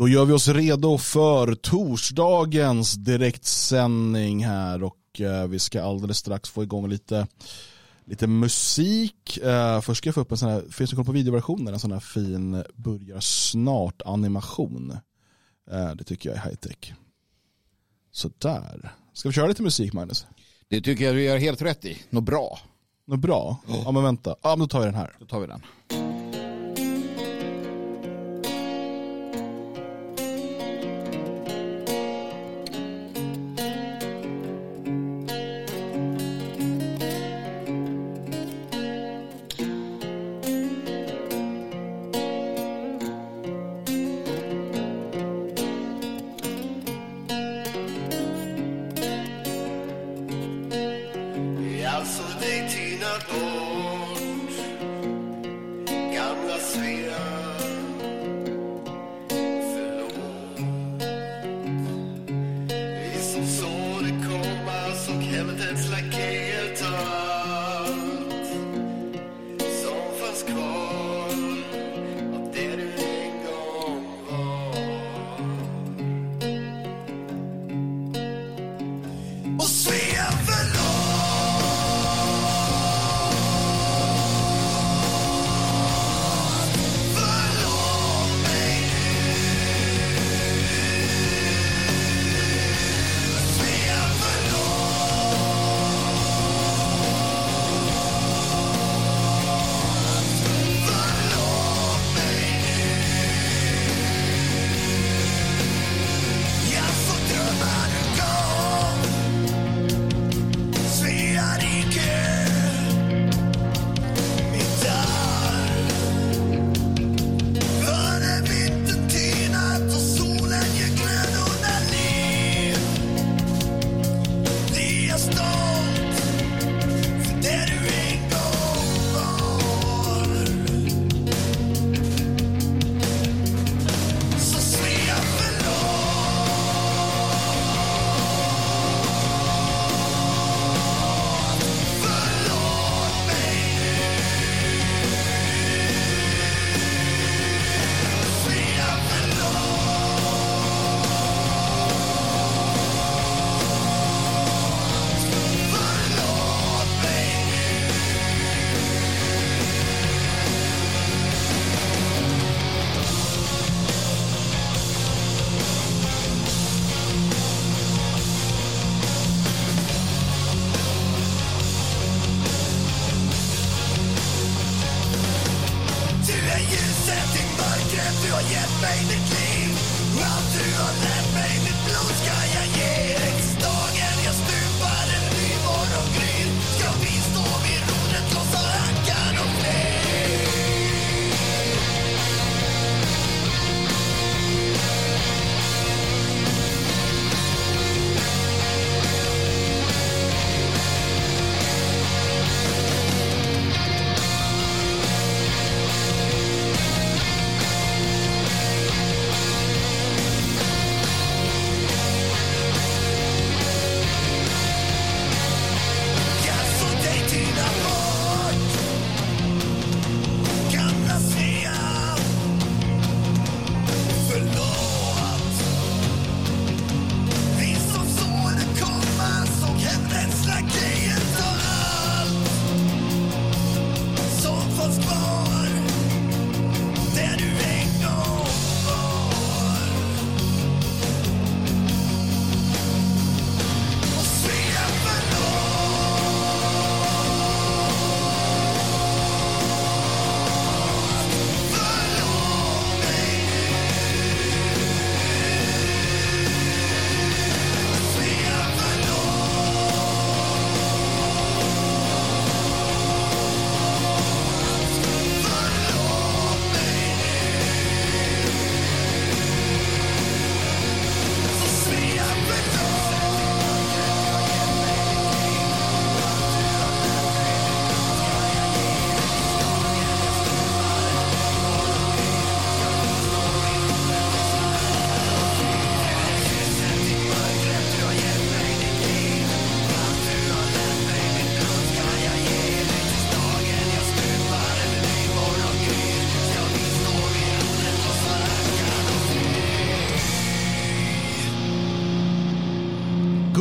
Då gör vi oss redo för torsdagens direktsändning här och eh, vi ska alldeles strax få igång lite, lite musik. Eh, först ska jag få upp en sån här, finns det koll på videoversionen, en sån här fin börjar snart animation. Eh, det tycker jag är high tech. Sådär. Ska vi köra lite musik Magnus? Det tycker jag du gör helt rätt i. Något bra. Något bra? Ja men vänta, ja men då tar vi den här. Då tar vi den.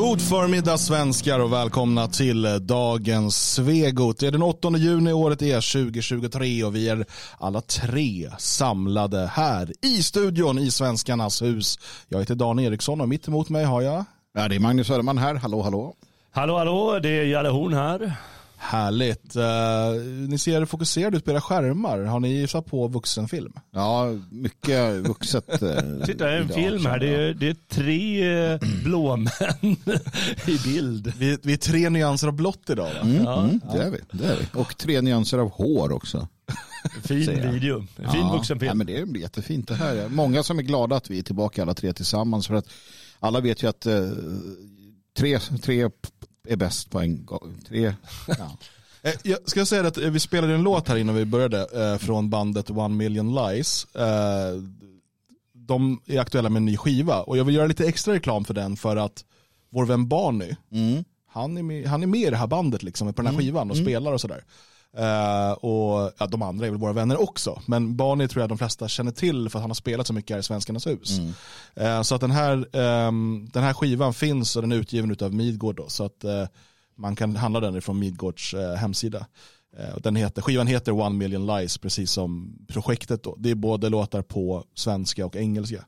God förmiddag svenskar och välkomna till dagens Svegot. Det är den 8 juni, året är 2023 och vi är alla tre samlade här i studion i Svenskarnas hus. Jag heter Dan Eriksson och mitt emot mig har jag Ja, det är Magnus Söderman här. Hallå, hallå. Hallå, hallå, det är Jalle Horn här. Härligt. Uh, ni ser fokuserade ut på era skärmar. Har ni satt på vuxenfilm? Ja, mycket vuxet. eh, Titta, en idag, film här. Det är, det är tre eh, blåmän i bild. Vi, vi är tre nyanser av blått idag? Mm, Ja. mm, det är vi. Det är vi. Och tre nyanser av hår också. Fin video. Fin ja, vuxenfilm. Ja, men det blir jättefint det här. Många som är glada att vi är tillbaka alla tre tillsammans. För att alla vet ju att eh, tre, tre är bäst på en gång. Tre, ja. Eh, Jag ska säga att eh, vi spelade en låt här innan vi började eh, från bandet One Million Lies. De är aktuella med en ny skiva och jag vill göra lite extra reklam för den för att vår vän Barney, mm. han är med, han är med i det här bandet liksom, på den här skivan och spelar och sådär. Eh, och ja, de andra är väl våra vänner också, men Barney tror jag de flesta känner till för att han har spelat så mycket här i Svenskarnas hus. Eh, så att den här, ehm, den här skivan finns och den är utgiven av Midgård då, så att eh, man kan handla den från Midgårds hemsida. Den heter, skivan heter One Million Lies, precis som projektet då. Det är både låtar på svenska och engelska.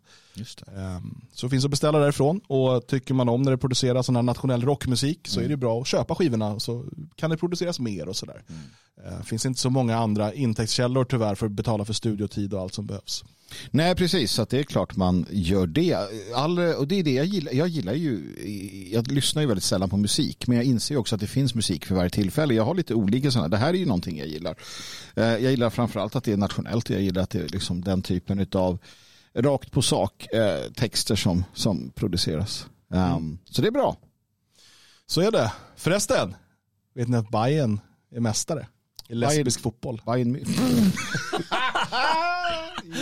Ehm, Så finns att beställa därifrån och tycker man om när det produceras sån här nationell rockmusik så är det bra att köpa skivorna så kan det produceras mer och sådär. Det finns inte så många andra intäktskällor tyvärr för att betala för studiotid och allt som behövs. Nej, precis. Så det är klart man gör det. All, och det är det jag gillar. Jag gillar ju, jag lyssnar ju väldigt sällan på musik, men jag inser också att det finns musik för varje tillfälle. Jag har lite olika sådana. Det här är ju någonting jag gillar. Eh, Jag gillar framförallt att det är nationellt. Jag gillar att det är liksom den typen av rakt på sak eh, texter som, som produceras. Um, Så det är bra. Så är det. Förresten, vet ni att Bayern är mästare i lesbisk fotboll? Bayern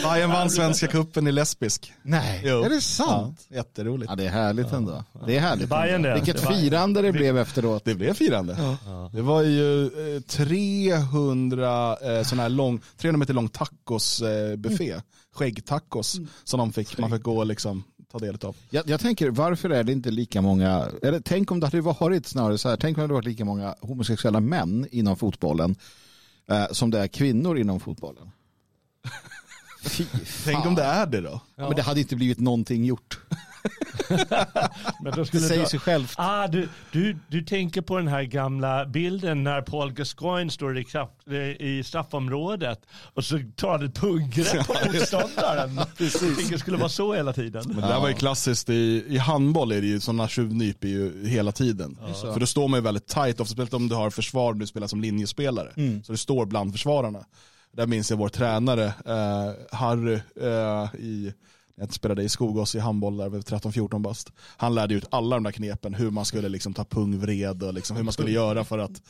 Bayern vann svenska kuppen i lesbisk. Nej, Jo. är det sant? Ja, jätteroligt. Ja, det är härligt ändå. Det är härligt. Bayern ändå. det. Vilket Det firande det blev efteråt. Det blev firande. Det var ju eh, 300 eh, sån här lång, 300 meter lång tacosbuffé, eh, skäggtacos som de fick, man fick gå och liksom ta del av. Jag, jag tänker, varför är det inte lika många, eller tänk om det hade varit snarare så här, tänk om det hade varit lika många homosexuella män inom fotbollen eh, som det är kvinnor inom fotbollen. Tänk om det är det då? Ja. Men det hade inte blivit någonting gjort. Men då Det skulle säger du- sig självt. Ah, du, du, du tänker på den här gamla bilden när Paul Gascoigne står i, kraft, i straffområdet och så tar ett punggrepp på motståndaren. Precis. tänker det skulle vara så hela tiden. Men det där var ju klassiskt i, i handboll är det ju sådana tjuvnyp ju hela tiden. För då står man ju väldigt tight, speciellt om du har försvar och du spelar som linjespelare. Så det står bland försvararna. Där minns jag vår tränare eh, Harry eh, i jag spelade i Skogås i handboll där vid 13-14 bast. Han lärde ut alla de där knepen, hur man skulle liksom ta pungvred och liksom hur man skulle göra för att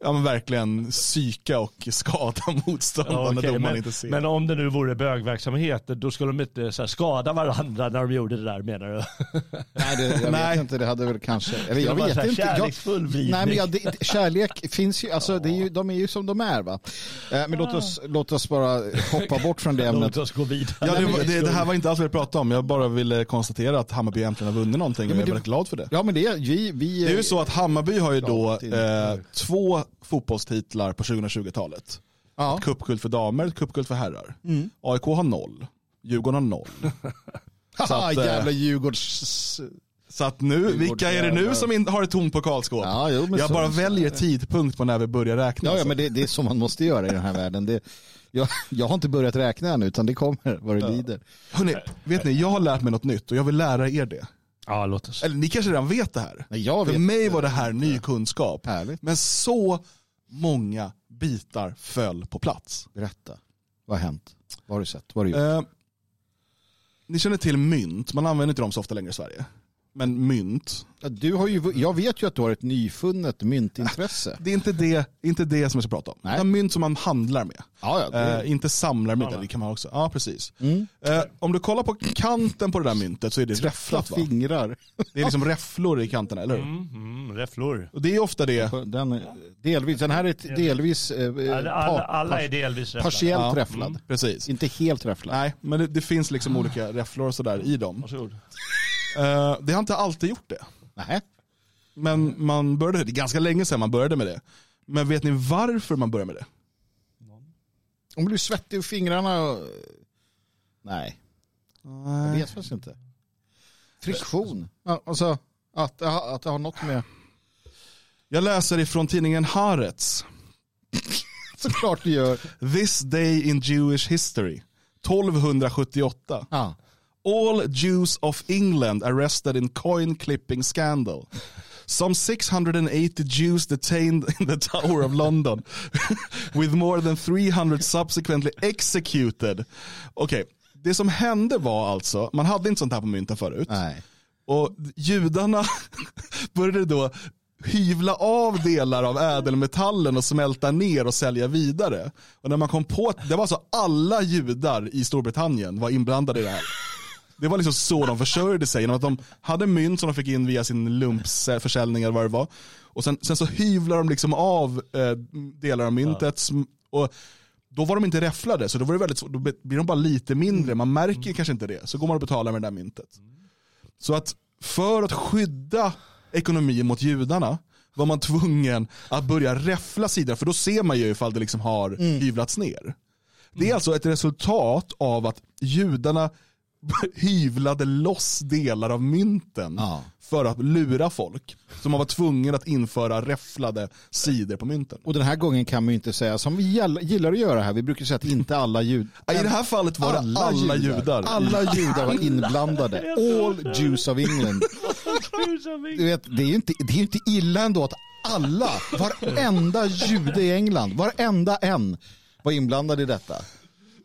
ja, men verkligen psyka och skada motståndaren Ja, när okej, domaren men, inte ser. men om det nu vore bögverksamhet, då skulle de inte så här, skada varandra när de gjorde det där menar du? Nej, det, jag Nej. vet inte, det hade väl kanske, eller jag vet inte. Jag, Kärleksfull vridning. nej men jag, det, kärlek finns ju, alltså det är ju, de är ju som de är va. Eh, men låt oss, låt oss bara hoppa bort från det ämnet. Låt oss gå vidare. Ja, det, det, det här var inte alls vad jag pratade om, jag bara ville konstatera att Hammarby äntligen har vunnit någonting och jag är väldigt glad för det. Ja men det, vi, vi Det är ju så att Hammarby har ju då eh, två fotbollstitlar på 2020-talet. ja. Cupguld för damer, cupguld för herrar. AIK har noll, Djurgården har noll. Så att, eh, jävla Djurgårds... Så att nu, vilka är det nu som in, har ett tomt pokalskåp? Ja, jo, jag så- bara väljer tidpunkt på när vi börjar räkna. Ja, ja men det, det är så man måste göra i den här världen. Det, jag, jag har inte börjat räkna än utan det kommer vad det lider. Hörrni, vet ni, jag har lärt mig något nytt och jag vill lära er det. Ja, låt oss. Eller ni kanske redan vet det här. Nej, jag För vet mig inte. var det här ny kunskap. Härligt. Men så många bitar föll på plats. Berätta. Vad har hänt? Vad har du sett? Vad har du gjort? Eh, ni känner till mynt, man använder inte dem så ofta längre i Sverige. Men mynt, Ja, Du har ju, jag vet ju att du har ett nyfunnet myntintresse. det är inte det, inte det som jag ska prata om. Nej. Det är mynt som man handlar med. Ja, ja, det, Eh, inte samlar med, det kan man också. Ja, precis. Mm. Eh, om du kollar på kanten på det där myntet så är det räfflat va? fingrar. Det är liksom räfflor i kanterna, eller hur? Mm, mm, räfflor. Och det är ofta det. Den, delvis, den här är delvis eh, Alla, alla, alla är delvis räfflade. partiellt Ja, räfflad. Precis. Inte helt räfflad. Nej, men det, det finns liksom olika räfflor och sådär i dem. Varsågod. Eh, det har inte alltid gjort det. Nej. Men man började, det är ganska länge sedan man började med det. Men vet ni varför man började med det? Om du blir svettig i fingrarna och... Nej, jag vet faktiskt inte. Friktion. Alltså att, att det har något med... Jag läser ifrån tidningen Haaretz. Såklart du gör. This day in Jewish history. 1278. Ja. All Jews of England arrested in coin clipping scandal. Some 680 Jews detained in the Tower of London with more than 300 subsequently executed. Okej, det som hände var alltså, man hade inte sånt här på mynten förut. Nej. Och judarna började då hyvla av delar av ädelmetallen och smälta ner och sälja vidare. Och när man kom på, det var alltså alla judar i Storbritannien var inblandade i det här. Det var liksom så de försörjde sig, genom att de hade mynt som de fick in via sin lumpsförsäljning eller vad det var. Och sen, sen så hyvlar de liksom av eh, delar av myntet. Och då var de inte räfflade, så då, var det väldigt, då blir de bara lite mindre. Man märker kanske inte det. Så går man och betalar med det där myntet. Så att för att skydda ekonomin mot judarna var man tvungen att börja räffla sidor, för då ser man ju ifall det liksom har hyvlats ner. Det är alltså ett resultat av att judarna hyvlade loss delar av mynten Ja. för att lura folk. Så man var tvungen att införa räfflade sidor på mynten. Och den här gången kan man ju inte säga som vi gillar att göra här. Vi brukar säga att inte alla judar. I det här fallet var det alla, judar. Alla judar var inblandade. All Jews of England. Du vet, det är ju inte, det är inte illa ändå att alla, varenda jude i England, varenda en var inblandad i detta.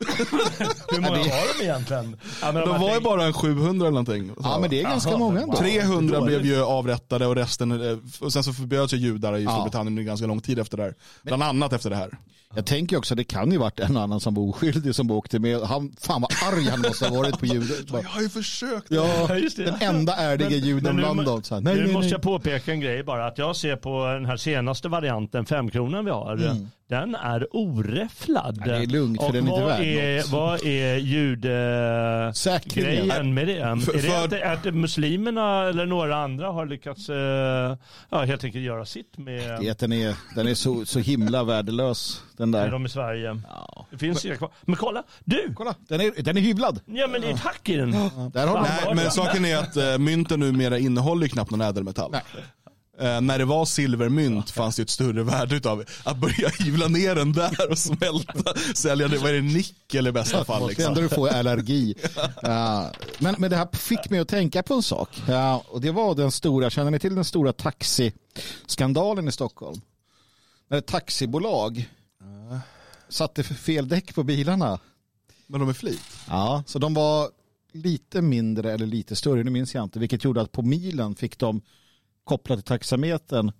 Hur många var de egentligen? Ja, men De har var ju bara en 700 eller någonting. Ja, men det är ganska Jaha, många ändå. wow. 300 Dåligt. blev ju avrättade och resten, eh, och sen så förbjöds ju judar i Storbritannien under ganska lång tid efter det här. Bland annat efter det här. Jag tänker också, det kan ju varit en annan som var oskyldig som åkte med. Han, fan vad arg han måste ha varit på judar. Jag har ju försökt. Ja, det. den enda ärliga Men- juden men nu- bland dem. Så här, Nej, nu nej, måste nej. jag påpeka en grej bara. Att jag ser på den här senaste varianten, femkronan vi har. Den är oräfflad. Ja, det är lugnt, för Och den är inte vad värd är, något. Vad är jude... Säkerhet. Grejen med det. För- är det för- att, att muslimerna eller några andra har lyckats eh, ja, helt enkelt göra sitt med, Den är, den är så, så himla värdelös. Den där. dem i Sverige? Ja. Det finns inga kvar. Men kolla, du! Kolla, den är, den är hyvlad. Ja men det är ett hack i den. Där har Nej, men saken är att eh, mynten numera innehåller knappt någon ädelmetall. Eh, när det var silvermynt fanns det ett större värde utav att börja hyvla ner den där och smälta, sälja det, vad är det, nickel i bästa fall. Liksom. ändå du få allergi. Ja, men, men det här fick mig att tänka på en sak. Ja, och det var den stora, känner ni till den stora taxiskandalen i Stockholm? När ett taxibolag satte för fel däck på bilarna. Men de är flit. Ja, så de var lite mindre eller lite större, nu minns jag inte, vilket gjorde att på milen fick de kopplat till taxametern.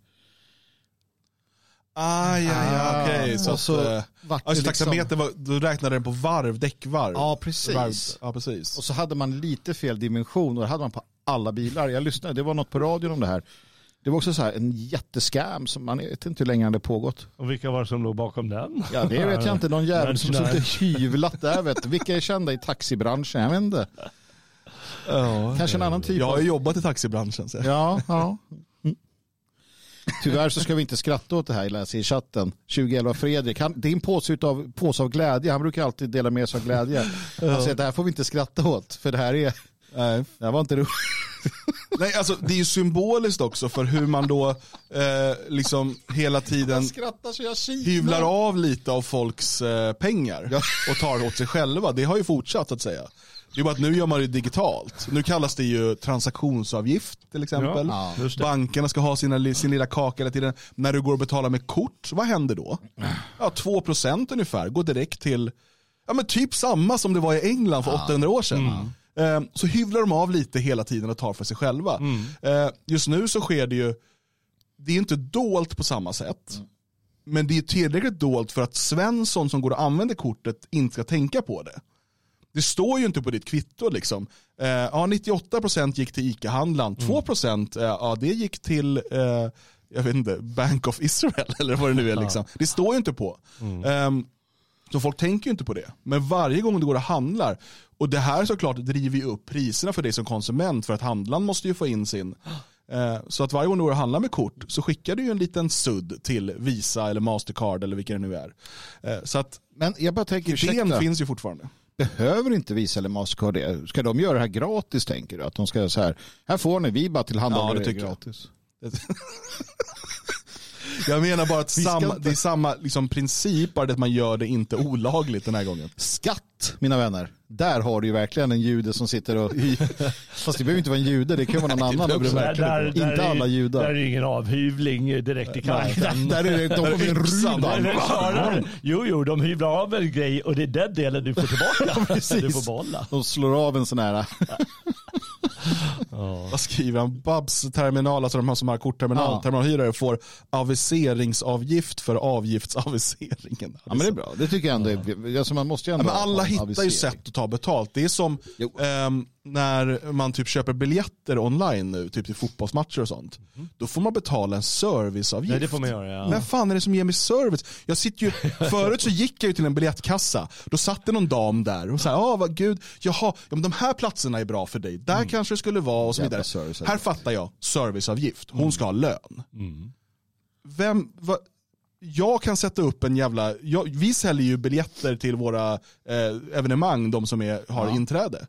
Ah, ja, ja, okej. Så, och att, så eh, vart det alltså, taxametern var, då räknade den på varv, däckvarv. Ja, precis. Varv, ja, precis. Och så hade man lite fel dimension och det hade man på alla bilar. Jag lyssnade, det var något på radion om det här. Det var också så här en jätteskam som man vet inte hur länge det pågått. Och vilka var det som låg bakom den? Ja, det vet jag inte. Någon jävel som suttit hyvlat där. Vet du. Vilka är kända i taxibranschen? Jag vet inte. Ja. Kanske en annan typ Jag har av... jobbat i taxibranschen. Så. Ja, ja. Mm. Tyvärr så ska vi inte skratta åt det här, läser i chatten. 2011 Fredrik, han, det är en påse, utav, påse av glädje. Han brukar alltid dela med sig av glädje. Han säger att det här får vi inte skratta åt, för det här är... Nej. Det här var inte roligt. Nej, alltså, det är ju symboliskt också för hur man då eh, liksom hela tiden skrattar så jag kilar. hyvlar av lite av folks eh, pengar Ja. och tar åt sig själva. Det har ju fortsatt att säga. Det är bara att nu gör man det digitalt. Nu kallas det ju transaktionsavgift till exempel. Ja. Bankerna ska ha sina, sin lilla kaka hela tiden. När du går och betalar med kort, vad händer då? Ja, 2% ungefär går direkt till, ja men typ samma som det var i England för 800 år sedan. Eh, Så hyvlar de av lite hela tiden och tar för sig själva. Eh, Just nu så sker det ju, det är inte dolt på samma sätt. Men det är tillräckligt dolt för att Svensson som går och använder kortet inte ska tänka på det. Det står ju inte på ditt kvitto liksom. Eh, ja, 98% gick till ICA-handlaren, 2% eh, ja, det gick till eh, jag vet inte, Bank of Israel eller vad det nu är. Liksom. Det står ju inte på. Ehm, så folk tänker ju inte på det. Men varje gång du går och handlar, och det här såklart driver ju upp priserna för dig som konsument för att handlaren måste ju få in sin, Eh, Så att varje gång du går och handlar med kort så skickar du ju en liten sudd till Visa eller Mastercard eller vilka det nu är. Eh, Så att Men jag bara tänker, idén ursäkta, finns ju fortfarande. Behöver inte Visa eller Mastercard det? Ska de göra det här gratis tänker du? Att de ska så här, här får ni, vi bara tillhandahåller Ja, det det gratis. Jag menar bara att samma, inte- det är samma liksom, princip, bara det att man gör det inte olagligt den här gången. Skatt, mina vänner. Där har du ju verkligen en jude som sitter och... Fast det behöver inte vara en jude, det kan vara någon annan också. det Där, där, Inte där, alla är, judar. där är ingen avhyvling direkt i kanten. där är det, de kommer en rudan. Jo, jo, de hyvlar av en grej och det är den delen du får tillbaka. precis. du får behålla. De slår av en sån här... Vad skriver han? Babs terminal, alltså de här som har kortterminal, Ja. terminalhyrare får aviseringsavgift för avgiftsaviseringen. Ja men det är bra, det tycker jag ändå är... Alltså man måste ju Ja, ändå men alla hittar ju sätt att ta betalt. Det är som när man typ köper biljetter online nu, typ till fotbollsmatcher och sånt. Då får man betala en serviceavgift. Nej, det får man göra, ja. Men fan är det som ger mig service? Jag sitter ju, förut så gick jag ju till en biljettkassa, då satt det någon dam där och sa, ja vad gud, jaha, ja, men de här platserna är bra för dig, där kanske det skulle vara och så Mm. Vidare. Här fattar jag, serviceavgift, hon ska ha lön. Mm. Vem, va, jag kan sätta upp en jävla, jag, vi säljer ju biljetter till våra eh, evenemang, de som är, har inträde.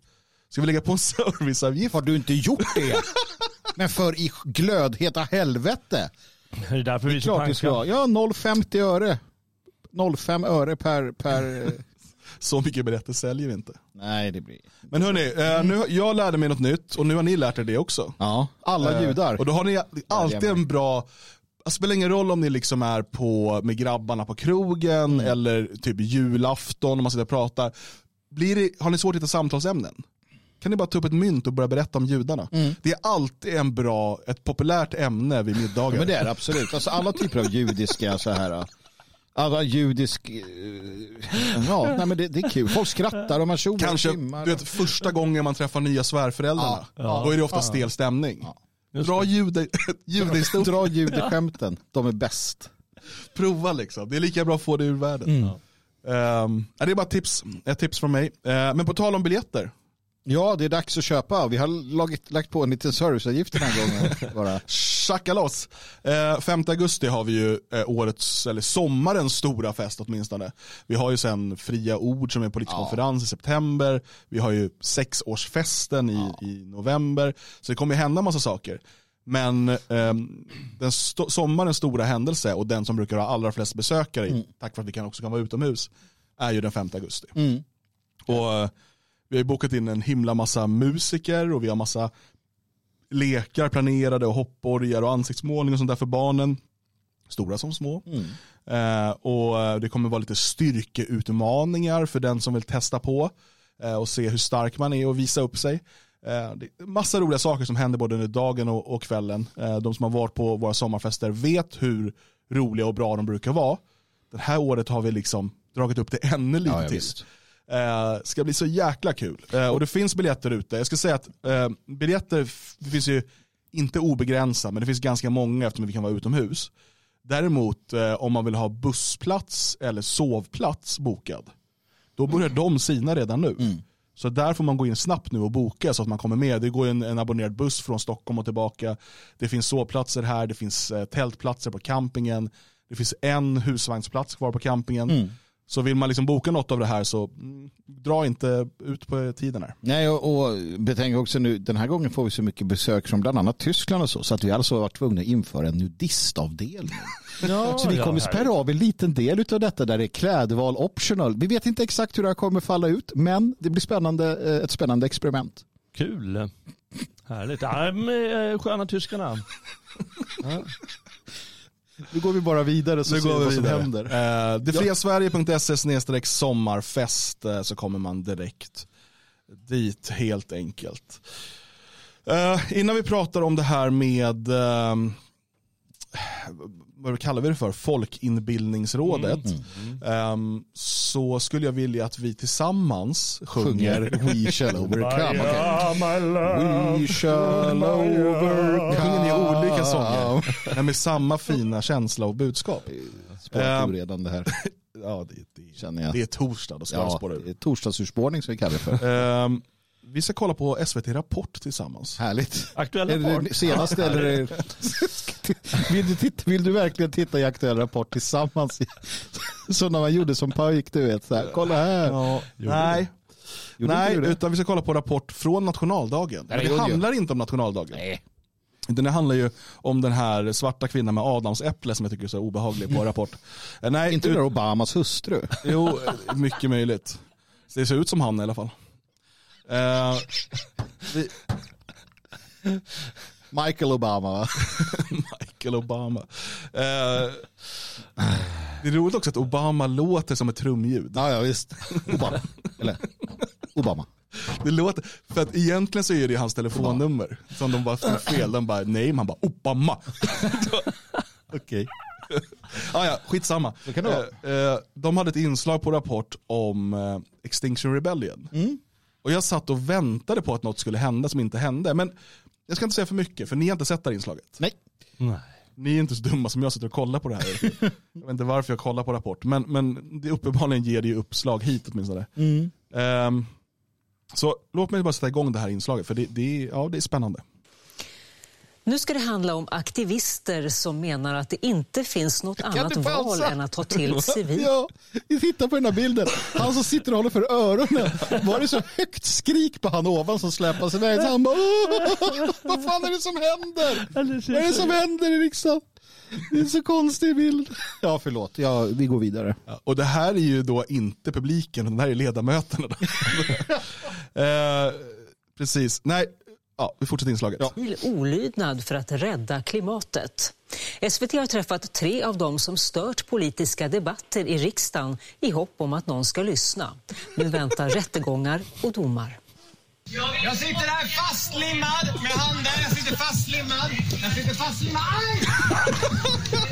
Ska vi lägga på en serviceavgift? Har du inte gjort det? Men för i glödheta helvete. Det är därför vi är så Klart det ska. Ja, 0,50 öre. 0,5 öre per... per... Så mycket biljetter säljer vi inte. Nej, det blir... Men hörni, eh, nu, jag lärde mig något nytt och nu har ni lärt er det också. Ja, alla Eh, judar. Och då har ni alltid en bra, det spelar ingen roll om ni liksom är på, med grabbarna på krogen Mm. eller typ julafton om man sitter och pratar. Blir det, har ni svårt att hitta samtalsämnen? Kan ni bara ta upp ett mynt och börja berätta om judarna? Mm. Det är alltid en bra, ett populärt ämne vid middagar. Ja, men det är det absolut. Alltså alla typer av judiska så här. Alla judisk... eh, Ja, nej, men det, det är kul. Folk skrattar och man tjoar Kanske du vet, första gången man träffar nya svärföräldrarna. Ja, Då är det ofta stel stämning. Dra jude, judehistorier. Dra judeskämten. De är bäst. Prova liksom. Det är lika bra att få det ur världen. Mm. Ja, det är bara tips. ett tips från mig. Ehm, men på tal om biljetter. Ja, det är dags att köpa. Vi har lagt, lagt på en liten serviceavgift den här gången. Bara. Tjacka loss. Uh, 5 augusti har vi ju eh, årets, eller sommarens stora fest åtminstone. Vi har ju sen Fria Ord som är politisk konferens i september. Vi har ju sexårsfesten i, i november. Så det kommer ju hända massa saker. Men ehm, den sto- sommarens stora händelse och den som brukar ha allra flest besökare, i, tack för att vi kan också kan vara utomhus, är ju den 5 augusti. Mm. Och eh, vi har ju bokat in en himla massa musiker och vi har massa lekar planerade och hoppborgar och ansiktsmålning och sånt där för barnen. Stora som små. Mm. Eh, och eh, det kommer vara lite styrkeutmaningar för den som vill testa på eh, och se hur stark man är och visa upp sig. Eh, det är massa roliga saker som händer både under dagen och, och kvällen. Eh, de som har varit på våra sommarfester vet hur roliga och bra de brukar vara. Det här året har vi liksom dragit upp det ännu lite Ja, ja, till. visst. Eh, ska bli så jäkla kul. Eh, och det finns biljetter ute. Jag ska säga att eh, biljetter finns ju inte obegränsat, men det finns ganska många eftersom vi kan vara utomhus. Däremot eh, om man vill ha bussplats eller sovplats bokad, då börjar de sina redan nu. Så där får man gå in snabbt nu och boka så att man kommer med. Det går en, en abonnerad buss från Stockholm och tillbaka. Det finns sovplatser här, det finns eh, tältplatser på campingen. Det finns en husvagnsplats kvar på campingen. Så vill man liksom boka något av det här så mm, dra inte ut på tiden här. Nej, och, och betänk också nu, den här gången får vi så mycket besök från bland annat Tyskland och så, så att vi alltså har varit tvungna att införa en nudistavdelning. Ja, Så vi ja, kommer här- spärra av en liten del av detta där det är klädval optional. Vi vet inte exakt hur det här kommer falla ut, men det blir spännande, eh, ett spännande experiment. Kul. Härligt. Ja, med, eh, sköna tyskarna. Nu går vi bara vidare så Nu ser vi vad som vidare. händer. Eh, detfriasverige.se sommarfest eh, så kommer man direkt dit helt enkelt. Eh, innan vi pratar om det här med ehm, vad kallar vi det för, Folkinbildningsrådet. ehm, så skulle jag vilja att vi tillsammans sjunger We shall overcome. My love. We shall overcome. sjunger ni olika sånger, men med samma fina känsla och budskap. Spårat Ehm, ur redan det här, Ja, det, det, känner jag. det är torsdag, då ska Ja, spåra ur. det är torsdagsurspårning som vi kallar det för. Ehm, vi ska kolla på SVT Rapport tillsammans. Härligt. Aktuell Är det rapport. det senaste eller vill, du titta, vill du verkligen titta i Aktuell Rapport tillsammans? Så när man gjorde som pojk, du vet. Så här, kolla här. Ja, nej, Gjorde nej utan vi ska kolla på Rapport från nationaldagen. Nej, Men det handlar inte om nationaldagen. Nej. Den handlar ju om den här svarta kvinnan med adamsäpple som jag tycker är så obehaglig på Rapport. Eh, Nej, Inte ut- Obamas hustru? Jo, mycket möjligt. Det ser ut som han i alla fall. Eh, vi, Michael Obama va? Michael Obama. Eh, det är roligt också att Obama låter som ett trumljud. Ja, ja visst. Obama. Eller Obama. Det låter, för att egentligen så är det hans telefonnummer som de bara skrev fel. De bara nej, men han bara Obama. Okej. ah, ja, skitsamma. Det kan det vara. Eh, de hade ett inslag på Rapport om Extinction Rebellion. Mm. Och jag satt och väntade på att något skulle hända som inte hände. Men jag ska inte säga för mycket, för ni har inte sett det här inslaget. Nej. Nej. Ni är inte så dumma som jag sitter och kollar på det här. Jag vet inte varför jag kollar på Rapport, men, men det uppenbarligen ger det ju uppslag hit åtminstone. Mm. Ehm, så låt mig bara sätta igång det här inslaget, för det, det, är, ja, det är spännande. Nu ska det handla om aktivister som menar att det inte finns något annat val än att ta till civil. Ja, titta på den här bilden. Han som sitter och håller för öronen. Var det så högt skrik på han ovan som släpas iväg? Så han bara, "Åh, vad fan är det som händer? Vad är det som händer i riksdagen? Det är en så konstig bild. Ja, förlåt. Ja, vi går vidare. Ja, och det här är ju då inte publiken, det här är ledamöterna. Eh, precis, nej, ja, vi fortsätter inslaget. Civil olydnad för att rädda klimatet. SVT har träffat tre av dem som stört politiska debatter i riksdagen i hopp om att någon ska lyssna. Nu väntar rättegångar och domar. Jag sitter här fastlimmad med handen. Jag sitter fastlimmad. Jag sitter fastlimmad. Aj!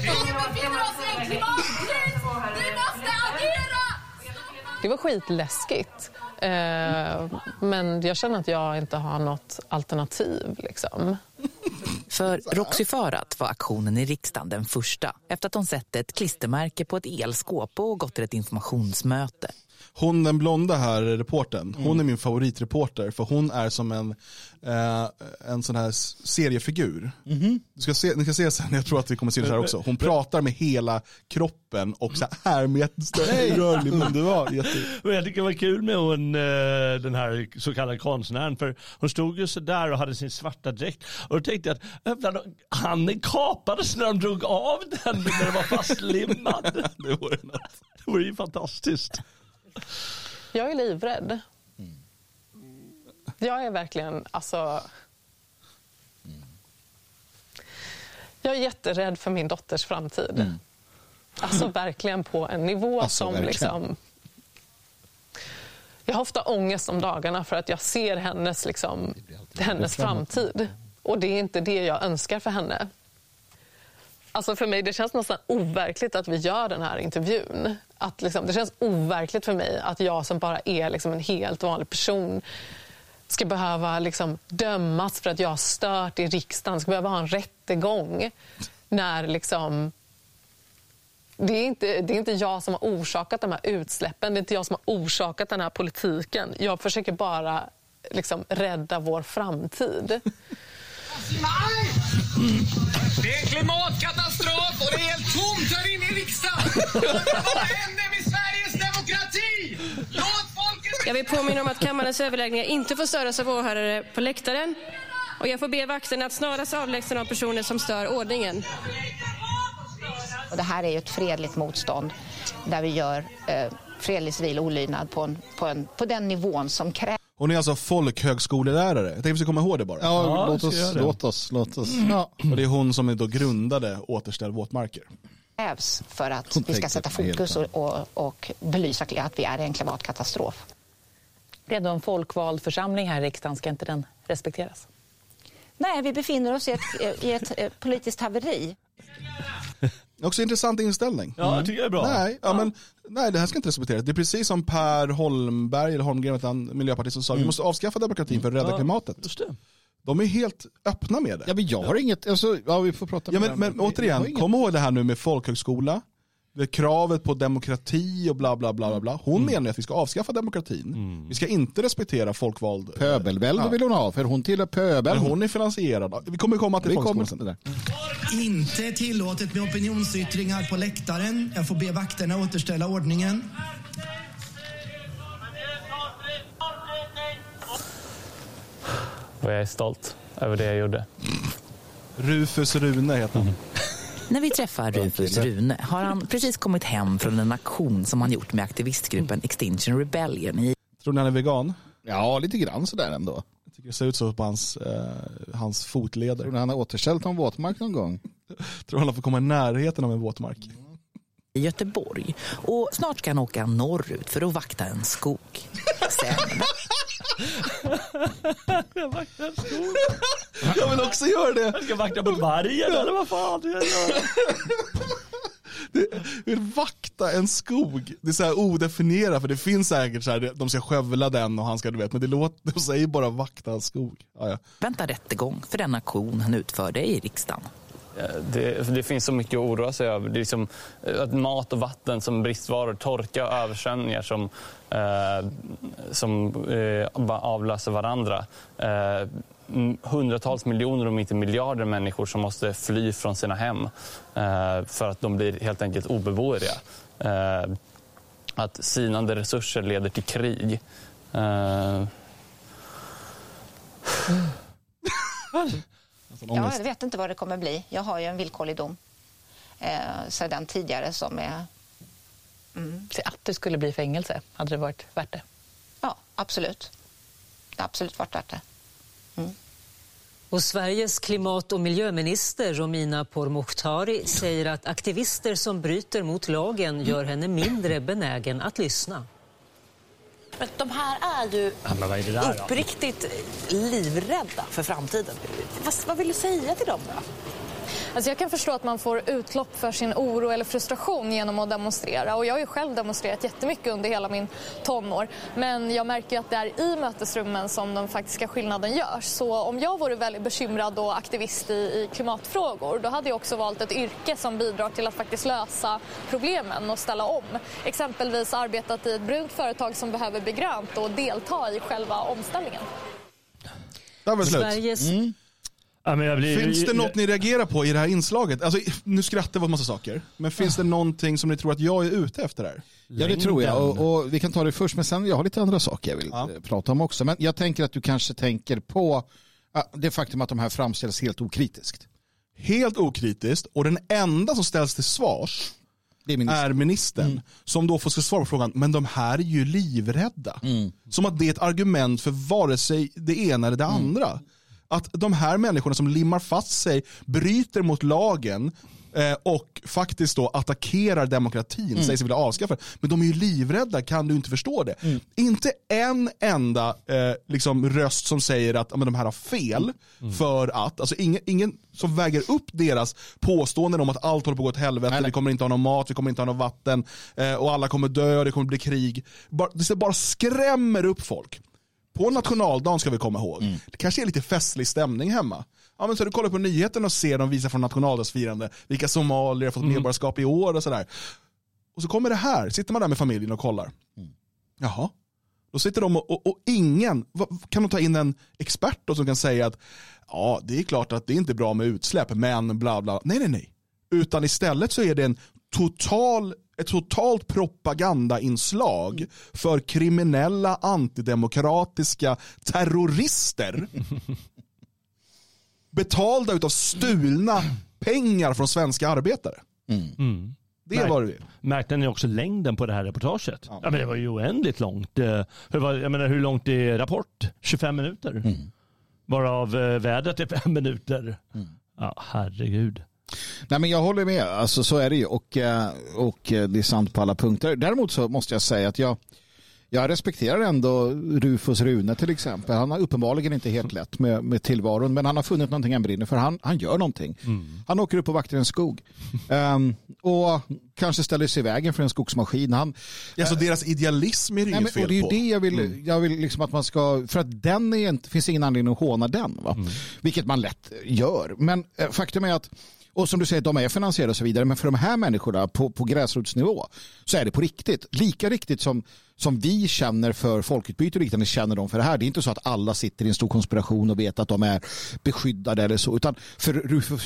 Vi befinner oss i en klimatkris! Vi måste agera! Det var skitläskigt. Eh, men jag känner att jag inte har något alternativ. Liksom. För Roxy Förat var aktionen i riksdagen den första efter att hon sett ett klistermärke på ett elskåp och gått till ett informationsmöte. Hon den blonda här, reporten, hon Mm. är min favoritreporter för hon är som en, eh, en sån här seriefigur. Mhm. Du ska se, ni ska se sen, jag tror att vi kommer se det här också. Hon pratar med hela kroppen och så här med jättestor rörlig mun. Det var jätte... Men jag tycker det var kul med hon, eh, den här så kallade konstnären. För hon stod ju sådär och hade sin svarta dräkt. Och då tänkte jag att öppna, handen kapades när de drog av den när den var fastlimmad. Det vore något. Det vore ju fantastiskt. Jag är livrädd. Jag är verkligen, alltså... Jag är jätterädd för min dotters framtid. Alltså verkligen på en nivå Alltså, som verkligen. liksom... Jag har ofta ångest om dagarna för att jag ser hennes, liksom, hennes framtid. Och det är inte det jag önskar för henne. Alltså för mig det känns nästan overkligt att vi gör den här intervjun. Att liksom, det känns overkligt för mig att jag som bara är liksom en helt vanlig person ska behöva liksom dömas för att jag har stört i riksdagen, ska behöva ha en rättegång. När liksom... Det är, inte, det är inte jag som har orsakat de här utsläppen, det är inte jag som har orsakat den här politiken. Jag försöker bara liksom rädda vår framtid. Det är klimat vad händer med Sveriges demokrati? Låt folket... Jag vill påminna om att kammarens överläggningar inte får störas av åhörare på läktaren. Och jag får be vakterna att snarast avlägsna de personer som stör ordningen. Och det här är ju ett fredligt motstånd där vi gör eh, fredlig civil olydnad på, en, på, en, på den nivån som krävs Hon är alltså folkhögskolelärare. Jag tänkte att vi ska komma ihåg det bara. Ja, Ja, låt, oss, låt oss, låt oss. Ja. Och det är hon som då grundade Återställ våtmarker. Krävs för att vi ska sätta fokus och, och, och belysa att vi är i en klimatkatastrof. Det är ändå en folkvald församling här i riksdagen, ska inte den respekteras? Nej, vi befinner oss i ett, i ett eh, politiskt haveri. Också intressant inställning. Ja, jag tycker det är bra. Nej, ja, men, nej, det här ska inte respekteras. Det är precis som Per Holmberg, eller Holmgren, miljöpartist, som sa vi måste avskaffa demokratin för att rädda Ja, klimatet. Just det. De är helt öppna med det. ja, men jag har inget, alltså, ja, vi får prata Ja, med men, men återigen, inget- kom ihåg det här nu med folkhögskola. det kravet på demokrati och bla bla bla bla. bla. Hon menar att vi ska avskaffa demokratin. Vi ska inte respektera folkvald. Pöbelvälde Ja. vill hon ha, för hon tillhör pöbeln. Men hon är finansierad. Vi kommer komma till Vi kommer till sen. det. Inte tillåtet med opinionsyttringar på läktaren. Jag får be vakterna återställa ordningen. Och jag är stolt över det jag gjorde. Rufus Rune heter han. När vi träffar Rufus Rune har han precis kommit hem från en aktion som han gjort med aktivistgruppen Extinction Rebellion i Tror ni han är vegan? Ja, lite grann sådär ändå. Jag tycker det ser ut så på hans, eh, hans fotleder. Tror ni han har återställt någon våtmark någon gång? Tror han får komma i närheten av en våtmark. I Göteborg. Och snart ska han åka norrut för att vakta en skog. Sen Jag vaktar skog. Jag vill också göra det. Jag ska vakta mot vargen eller vad fan. det vill vakta en skog. Det är så här odefinierat för det finns säkert så här, de ska skövla den och han ska du vet, men det låter, de säger bara vakta en skog. Ja, ja. väntar rättegång för den aktion han utförde i riksdagen. Det, det finns så mycket att oroa sig över. Det är liksom, eh, att mat och vatten som bristvaror, torka och översvämningar som, eh, som eh, avlöser varandra. Eh, hundratals miljoner, om inte miljarder människor som måste fly från sina hem eh, för att de blir helt enkelt obeboeliga. Eh, att sinande resurser leder till krig. Eh, Ja, jag vet inte vad det kommer bli. Jag har ju en villkorlig dom eh, sedan tidigare som är... Mm. Så att det skulle bli fängelse, hade det varit värt det? Ja, absolut. Det har absolut varit värt det. Och Sveriges klimat och miljöminister Romina Pourmokhtari säger att aktivister som bryter mot lagen gör henne mindre benägen att lyssna. Men de här är ju uppriktigt livrädda för framtiden. Vad, vad vill du säga till dem då? Alltså jag kan förstå att man får utlopp för sin oro eller frustration genom att demonstrera. Och jag har ju själv demonstrerat jättemycket under hela min tonår. Men jag märker att det är i mötesrummen som den faktiska skillnaden görs. Så om jag vore väldigt bekymrad och aktivist i, i klimatfrågor då hade jag också valt ett yrke som bidrar till att faktiskt lösa problemen och ställa om. Exempelvis arbetat i ett brunt företag som behöver bli grönt och delta i själva omställningen. Där var det slut. Sveriges... Ja, men jag blir, Finns det något ni reagerar på i det här inslaget? Alltså, nu skrattar vi åt massa saker, men finns det någonting som ni tror att jag är ute efter här? Ja det tror jag och, och vi kan ta det först men sen jag har lite andra saker jag vill eh, prata om också. Men jag tänker att du kanske tänker på ja, det faktum att de här framställs helt okritiskt. Helt okritiskt och den enda som ställs till svars det är ministern, ministern som då får svara på frågan, men de här är ju livrädda. Som att det är ett argument för vare sig det ena eller det andra. Att de här människorna som limmar fast sig, bryter mot lagen eh, och faktiskt då attackerar demokratin, Mm. säger sig vilja avskaffa. Men de är ju livrädda, kan du inte förstå det? Mm. Inte en enda eh, liksom, röst som säger att men de här har fel Mm. för att, alltså ingen, ingen som väger upp deras påståenden om att allt håller på att gå åt helvete, vi kommer inte ha någon mat, vi kommer inte ha någon vatten eh, och alla kommer dö och det kommer bli krig. Bara, det bara skrämmer upp folk. På nationaldagen ska vi komma ihåg. Mm. Det kanske är lite festlig stämning hemma. Ja, men så du kollar på nyheterna och ser de visar från nationaldagsfirande vilka somalier har fått Mm. medborgarskap i år och sådär. Och så kommer det här, sitter man där med familjen och kollar. Mm. Jaha. Då sitter de och, och, och ingen, kan de ta in en expert då som kan säga att ja, det är klart att det är inte är bra med utsläpp, men bla bla. Nej, nej, nej. Utan istället så är det en total, ett totalt propagandainslag för kriminella antidemokratiska terrorister betalda utav stulna pengar från svenska arbetare. Mm. Det är vad det är. Märkte ni också längden på det här reportaget? Ja. men det var ju oändligt långt. Eh, Hur, var, jag menar, hur långt är Rapport? 25 minuter? Varav eh, vädret är fem minuter. Ja, herregud. Nej men jag håller med, alltså, så är det ju och, eh, och eh, det är sant på alla punkter. Däremot så måste jag säga att jag, jag respekterar ändå Rufus Rune till exempel. Han har uppenbarligen inte helt lätt med, med tillvaron men han har funnit någonting han brinner för. Han, han gör någonting. Han åker upp och vaktar en skog. Ehm, och kanske ställer sig i vägen för en skogsmaskin. Han, Ja, så deras idealism är det Nej, inget fel det är på. det jag vill, jag vill liksom att man ska, för att den är inte, finns ingen anledning att håna den. Va? Vilket man lätt gör. Men eh, faktum är att och som du säger, de är finansierade och så vidare. Men för de här människorna på, på gräsrotsnivå så är det på riktigt. Lika riktigt som, som vi känner för folkutbyte och liknande känner de för det här. Det är inte så att alla sitter i en stor konspiration och vet att de är beskyddade eller så. Utan för,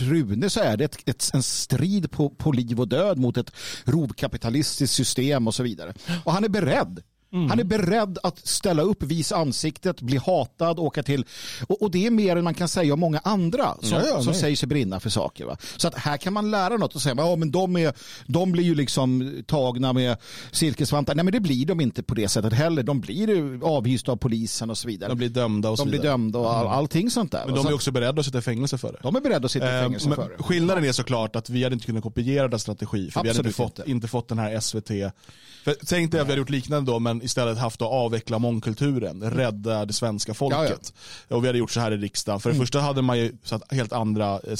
Rune så är det ett, ett, en strid på, på liv och död mot ett rovkapitalistiskt system och så vidare. Och han är beredd. Han är beredd att ställa upp, visa ansiktet, bli hatad, åka till... Och, och det är mer än man kan säga om många andra som, Ja, som säger sig brinna för saker. Va? Så att här kan man lära något och säga ja, men de, är, de blir ju liksom tagna med silkesvantar. Nej men det blir de inte på det sättet heller. De blir avhysta av polisen och så vidare. De blir dömda och så de blir vidare. dömda och all, allting sånt där. Men de är också beredda att sitta i fängelse för det. de är beredda att sitta i Eh, fängelse men för det. Skillnaden är såklart att vi hade inte kunnat kopiera den strategi för vi hade inte Absolut fått, inte. fått den här SVT. För, tänk dig att vi hade gjort liknande då men istället haft att avveckla mångkulturen, rädda det svenska folket. Och vi hade gjort så här i riksdagen. För det Mm. första hade man ju satt helt andra eh,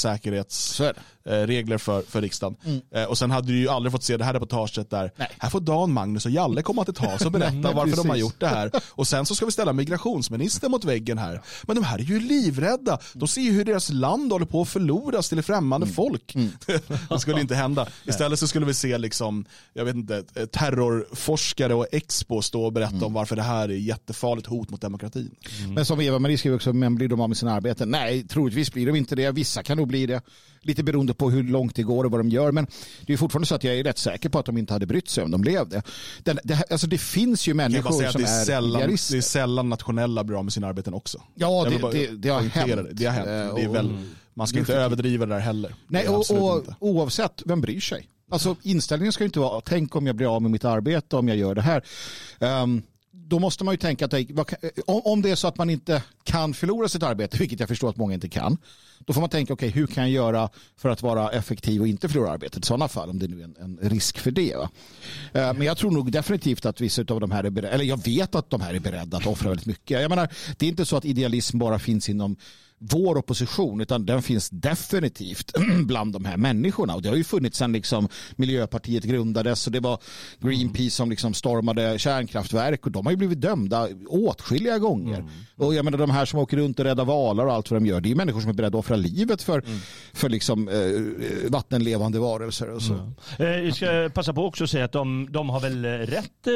säkerhetsregler för, för riksdagen. Mm. Eh, Och sen hade du ju aldrig fått se det här reportaget där här får Dan, Magnus och Jalle komma till tals och berätta Nej, varför de har precis. gjort det här. Och sen så ska vi ställa migrationsministern mot väggen här. Men de här är ju livrädda. De ser ju hur deras land håller på att förloras till främmande folk. det skulle inte hända. Istället så skulle vi se liksom, jag vet inte, terrorforskare och Expo stå och berätta om varför det här är jättefarligt hot mot demokratin. Men som Eva-Marie skriver också, men blir de av med sina arbeten? Nej, troligtvis blir de inte det. Vissa kan nog bli det. Lite beroende på hur långt det går och vad de gör. Men det är fortfarande så att jag är rätt säker på att de inte hade brytt sig om de levde. Den, det, alltså det finns ju människor som det är, är sällan, idealister. det är sällan nationella blir av med sina arbeten också. Ja, det- bara det- det har hänt. Det, har hänt. Eh, Det är väl, man ska inte Definitivt. överdriva det där heller. Nej, är och, och oavsett, vem bryr sig? Alltså inställningen ska ju inte vara, tänk om jag blir av med mitt arbete om jag gör det här. Ehm, då måste man ju tänka att eh, eh, om, det är så att man inte kan förlora sitt arbete, vilket jag förstår att många inte kan, då får man tänka, okej, hur kan jag göra för att vara effektiv och inte förlora arbetet i sådana fall, om det nu är en, en risk för det. Va? Eh, men jag tror nog definitivt att vissa av de här är beredda, eller jag vet att de här är beredda att offra väldigt mycket. Jag menar, det är inte så att idealism bara finns inom vår opposition utan den finns definitivt bland de här människorna och det har ju funnits sedan liksom Miljöpartiet grundades och det var Greenpeace som liksom stormade kärnkraftverk och de har ju blivit dömda åtskilliga gånger. Och jag menar de här som åker runt och räddar valar och allt vad de gör det är ju människor som är beredda att offra livet för, för liksom eh, vattenlevande varelser och så. Eh, Jag ska passa på också att säga att de, de har väl eh, rätt,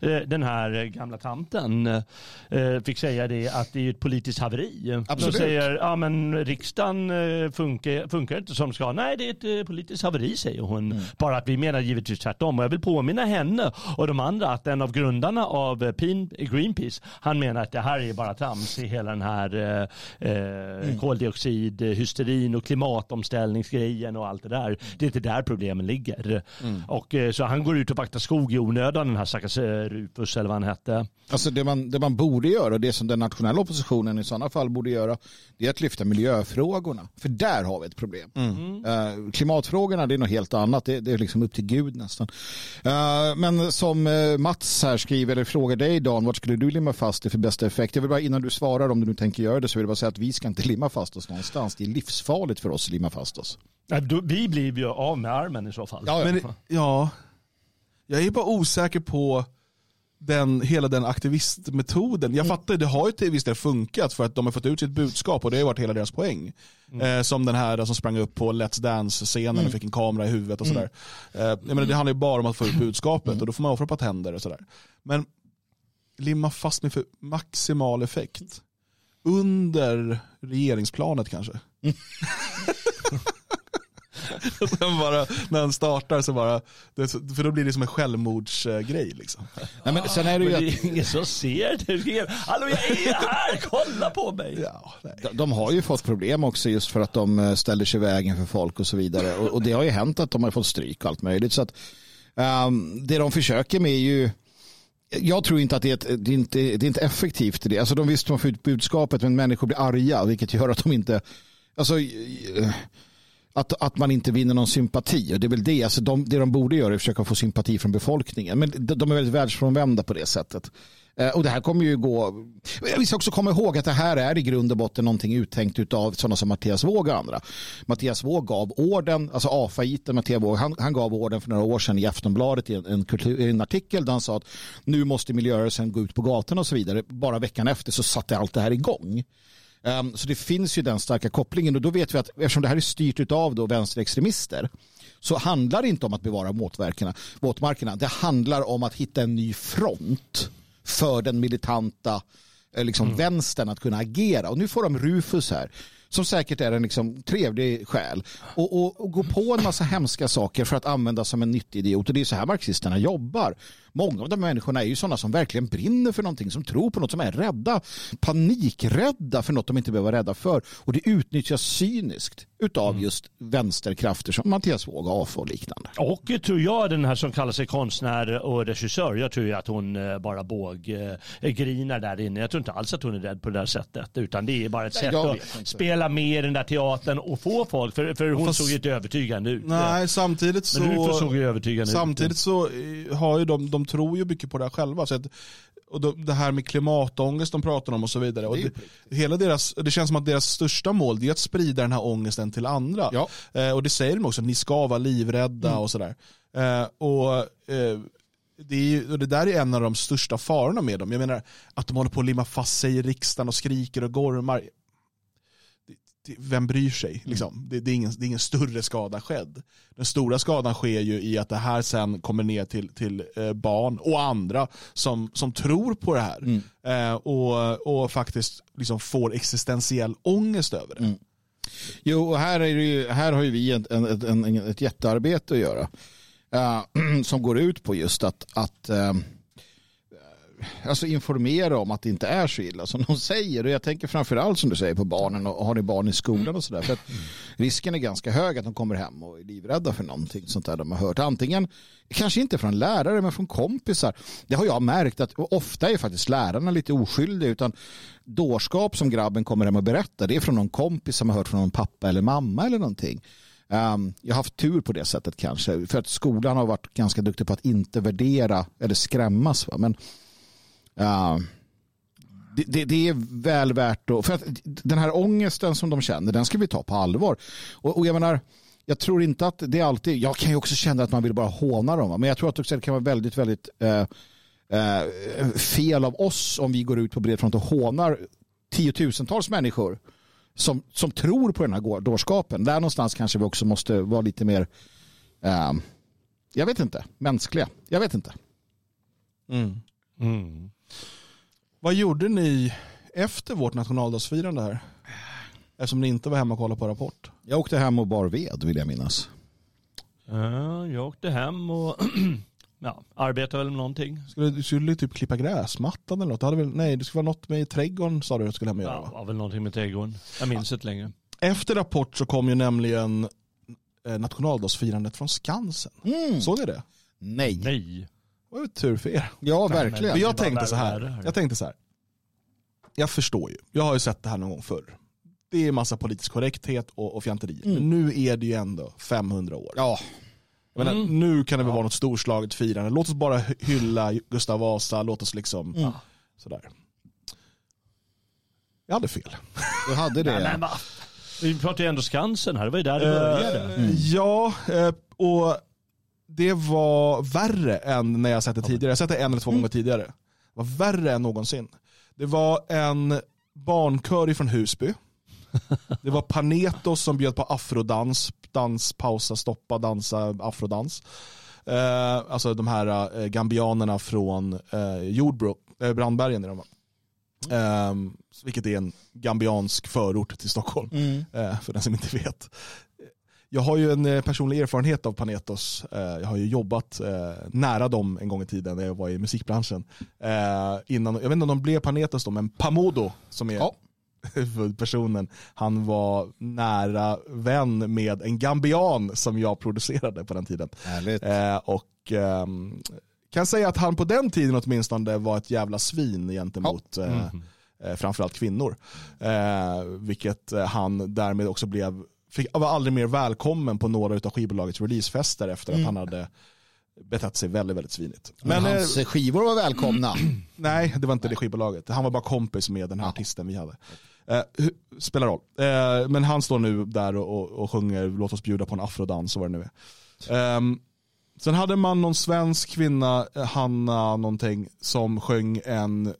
eh, eh, den här gamla tanten eh, fick säga det att det är ett politiskt haveri. Absolut. Säger ja men riksdagen eh, funkar, funkar inte som ska. Nej det är ett eh, politiskt haveri säger hon. Mm. Bara att vi menar givetvis tvärtom. Och jag vill påminna henne och de andra att en av grundarna av eh, Greenpeace han menar att det här är bara trams i hela den här eh, Mm. koldioxidhysterin och klimatomställningsgrejen och allt det där. Det är inte där problemen ligger. Mm. Och, så han går ut och vaktar skog i onödan den här stackars Rufus eller vad han hette. Alltså det man, det man borde göra, och det som den nationella oppositionen i sådana fall borde göra, det är att lyfta miljöfrågorna. För där har vi ett problem. Eh, klimatfrågorna det är något helt annat, det, det är liksom upp till Gud nästan. Eh, men som eh, Mats här skriver, eller frågar dig Dan, vart skulle du limma fast det för bästa effekt? Jag vill bara innan du svarar, om du nu tänker göra det, så vill jag bara säga att vi ska inte limma fast oss någonstans. Det är livsfarligt för oss att limma fast oss. Nej, då, vi blir ju av med armen i så fall. Ja, ja. Men, ja, jag är bara osäker på den, hela den aktivistmetoden. Jag fattar ju, det har ju till viss del funkat för att de har fått ut sitt budskap och det har ju varit hela deras poäng. Eh, som den här som sprang upp på Let's Dance-scenen Mm. och fick en kamera i huvudet och Mm. sådär. Eh, jag menar, det handlar ju bara om att få ut budskapet och då får man offra på tänder och sådär. Men limma fast mig för maximal effekt. Under regeringsplanet kanske. Sen bara, när han startar så bara, för då blir det som en självmordsgrej liksom. Nej, men sen är det ju Men det att- är ingen som ser det. Hallå jag är här, kolla på mig. De- De har ju fått problem också just för att de eh, ställer sig i vägen för folk och så vidare. Och, och det har ju hänt att de har fått stryk och allt möjligt. Så att, ehm, det de försöker med är ju jag tror inte att det är, ett, det är, inte, det är inte effektivt. i Det. Alltså de visst de får ut budskapet men människor blir arga vilket gör att de inte alltså, eh, att, att man inte vinner någon sympati. Och det är väl det. Alltså de, det de borde göra är att försöka få sympati från befolkningen. Men de, är väldigt världsfrånvända på det sättet. Eh, och det här kommer ju gå... Vi ska också komma ihåg att det här är i grund och botten någonting uttänkt av sådana som Mattias Våg och andra. Mattias Våg gav orden, alltså AFA-iten Mattias Våg, han, han gav orden för några år sedan i Aftonbladet i en, en, kultur, i en artikel där han sa att nu måste miljörörelsen gå ut på gatorna och så vidare. Bara veckan efter så satte allt det här igång. Um, så det finns ju den starka kopplingen och då vet vi att eftersom det här är styrt av då vänsterextremister så handlar det inte om att bevara våtmarkerna. Det handlar om att hitta en ny front för den militanta eh, liksom, vänstern att kunna agera. Och nu får de Rufus här som säkert är en liksom, trevlig själ och, och, och gå på en massa hemska saker för att använda som en nyttig idiot. Och det är så här marxisterna jobbar. Många av de människorna är ju sådana som verkligen brinner för någonting, som tror på något, som är rädda, panikrädda för något de inte behöver vara rädda för. Och det utnyttjas cyniskt utav just vänsterkrafter som Mattias Våg och liknande. Och tror jag den här som kallar sig konstnär och regissör, jag tror ju att hon eh, bara båg eh, där inne. Jag tror inte alls att hon är rädd på det där sättet. Utan det är bara ett sätt att inte. spela med i den där teatern och få folk. För, för hon Fast- såg ju inte övertygande ut. Nej, samtidigt så... Men Rufus såg ju övertygande ut. Samtidigt så eh, har ju de, de tror ju mycket på det här själva. Så att, och de, det här med klimatångest de pratar om och så vidare. Och Det hela deras, det känns som att deras största mål är att sprida den här ångesten till andra. Ja. Eh, och det säger de också, ni ska vara livrädda Mm. och sådär. Eh, och, eh, det, är det där är en av de största farorna med dem. Jag menar att de håller på att limma fast sig i riksdagen och skriker och gormar. Vem bryr sig? Mm. Liksom? Det, det, är ingen, det är ingen större skada skedd. Den stora skadan sker ju i att det här sen kommer ner till, till eh, barn och andra som, som tror på det här. Mm. Eh, och, och faktiskt liksom får existentiell ångest över det. Mm. Jo, och här, är ju, här har ju vi ett, en, en, ett jättearbete att göra. eh, som går ut på just att, att eh, alltså informera om att det inte är så illa som de säger. Och jag tänker framförallt som du säger på barnen och har ni barn i skolan och sådär. För att risken är ganska hög att de kommer hem och är livrädda för någonting sånt där de har hört. Antingen, kanske inte från lärare men från kompisar. Det har jag märkt att ofta är faktiskt lärarna lite oskyldiga utan dårskap som grabben kommer hem och berättar det är från någon kompis som har hört från någon pappa eller mamma eller någonting. Um, jag har haft tur på det sättet kanske. För att skolan har varit ganska duktig på att inte värdera eller skrämmas. Va? Men uh, det, det, det är väl värt att... För att den här ångesten som de känner, den ska vi ta på allvar. Och, och jag menar, jag tror inte att det alltid... Jag kan ju också känna att man vill bara håna dem. Va? Men jag tror att det kan vara väldigt, väldigt eh, eh, fel av oss om vi går ut på bred front och hånar tiotusentals människor som, som tror på den här dårskapen. Där någonstans kanske vi också måste vara lite mer, eh, jag vet inte, mänskliga. Jag vet inte. Mm. Mm. Vad gjorde ni efter vårt nationaldagsfirande här? Eftersom ni inte var hemma och kollade på Rapport. Jag åkte hem och bar ved vill jag minnas. Ja, jag åkte hem och ja, arbetade väl med någonting. Skulle, du skulle typ klippa gräsmattan eller något? Du hade väl, nej, det skulle vara något med trädgården sa du att du skulle hem och göra Ja, va? var väl någonting med trädgården. Jag minns inte längre. Efter Rapport så kom ju nämligen eh, nationaldagsfirandet från Skansen. Mm. Såg ni det? Nej. Nej. Var ju tur för er. Ja, verkligen. Men jag tänkte så här. Jag tänkte så här. Jag förstår ju. Jag har ju sett det här någon gång förr. Det är massa politisk korrekthet och, och fjanteri. Men nu är det ju ändå 500 år. Ja. Jag menar, Mm. Nu kan det väl vara något storslaget firande. Låt oss bara hy- hylla Gustav Vasa. Låt oss liksom Mm. sådär. Jag hade fel. Du hade det. Nej, men va? Vi pratar ju ändå Skansen här, det var ju där det började. Eh, Ja, eh, och det var värre än när jag sett det tidigare. Jag har sett det en eller två gånger tidigare. Det var värre än någonsin. Det var en barnkör från Husby. Det var Panetos som bjöd på afrodans, dans, pausa, stoppa, dansa, afrodans. Eh, alltså de här eh, gambianerna från eh, Jordbro, eh, Brandbergen är de va? Eh, vilket är en gambiansk förort till Stockholm, Mm. eh, för den som inte vet. Jag har ju en eh, personlig erfarenhet av Panetos. Eh, Jag har ju jobbat eh, nära dem en gång i tiden när jag var i musikbranschen. Innan, jag vet inte om de blev Panetos då, men Pamodo som är Ja. personen, han var nära vän med en gambian som jag producerade på den tiden. Härligt. Och ehm, kan säga att han på den tiden åtminstone var ett jävla svin gentemot eh, eh, framförallt kvinnor. Vilket han därmed också blev, fick, var aldrig mer välkommen på några av skivbolagets releasefester efter att Mm. han hade betett sig väldigt, väldigt svinigt. Men eh, hans skivor var välkomna. Nej, det var inte det skivbolaget. Han var bara kompis med den här artisten vi hade. Eh, spelar roll. Eh, men han står nu där och, och, och sjunger Låt oss bjuda på en afrodans och vad det nu är. Ehm, sen hade man någon svensk kvinna, eh, Hanna någonting, som sjöng en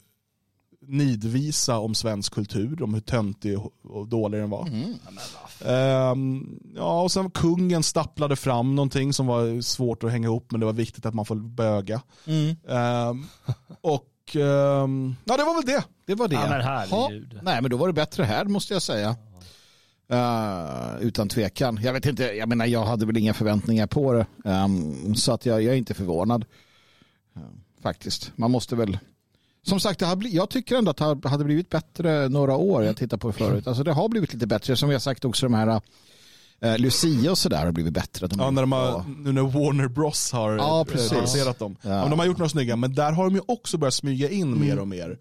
nidvisa om svensk kultur, om hur töntig och- dålig den var. Ehm, ja, och sen kungen stapplade fram någonting som var svårt att hänga ihop men det var viktigt att man får böga. Mm. Ehm, och ehm, ja, det var väl det. Det var det. Ja, men Ha, nej, men då var det bättre här måste jag säga. Eh, utan tvekan. Jag vet inte, jag menar jag hade väl inga förväntningar på det. Ehm, så att jag, jag är inte förvånad. Eh, faktiskt. Man måste väl... Som sagt, det jag tycker ändå att det hade blivit bättre några år. Jag tittar på det förut. Alltså det har blivit lite bättre. Som vi har sagt också de här uh, Lucia och sådär har blivit bättre. Ja, när de har, nu när Warner Bros har Ja, precis. producerat dem. Ja. Men de har gjort några snygga, men där har de ju också börjat smyga in Mm. mer och mer.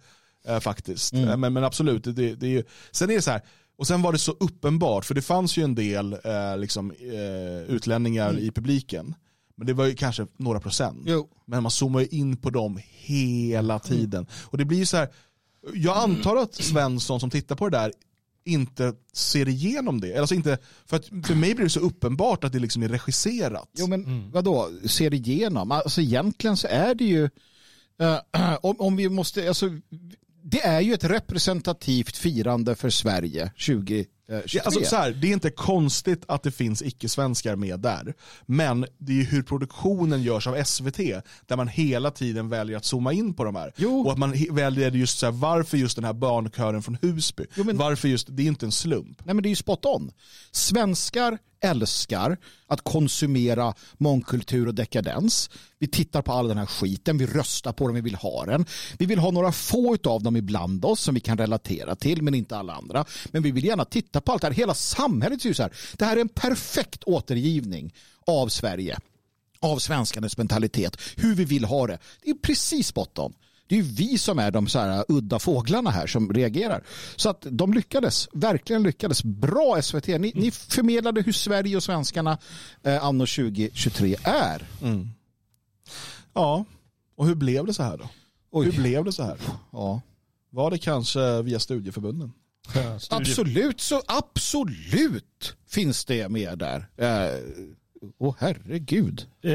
Eh, faktiskt. Eh, men, men absolut, det, det är ju, sen är det så här, och sen var det så uppenbart, för det fanns ju en del eh, liksom, eh, utlänningar Mm. i publiken. Men det var ju kanske några procent. Jo. Men man zoomar ju in på dem hela tiden. Mm. Och det blir ju så här, jag antar att Svensson som tittar på det där inte ser igenom det. Alltså inte, för, att, för mig blir det så uppenbart att det liksom är regisserat. Jo men mm. vadå, ser igenom? Alltså egentligen så är det ju, uh, om, om vi måste, alltså, det är ju ett representativt firande för Sverige 2020. Eh, alltså, så här, det är inte konstigt att det finns icke-svenskar med där. Men det är ju hur produktionen görs av SVT, där man hela tiden väljer att zooma in på de här. Jo. Och att man väljer just så här, varför just den här barnkören från Husby. Jo, men... Varför just, det är inte en slump. Nej men det är ju spot on. Svenskar älskar att konsumera mångkultur och dekadens. Vi tittar på all den här skiten, vi röstar på den, vi vill ha den. Vi vill ha några få av dem ibland oss som vi kan relatera till, men inte alla andra. Men vi vill gärna titta på allt det här. Hela samhället ser ju så här. Det här är en perfekt återgivning av Sverige, av svenskarnas mentalitet, hur vi vill ha det. Det är precis spot on. Det är ju vi som är de så här udda fåglarna här som reagerar. Så att de lyckades, verkligen lyckades. Bra SVT. Ni, ni förmedlade hur Sverige och svenskarna eh, anno 2023 är. Ja, och hur blev det så här då? Oj. Hur blev det så här? Ja. Var det kanske via studieförbunden? Absolut, så absolut finns det med där. Eh, Åh herregud. Eh,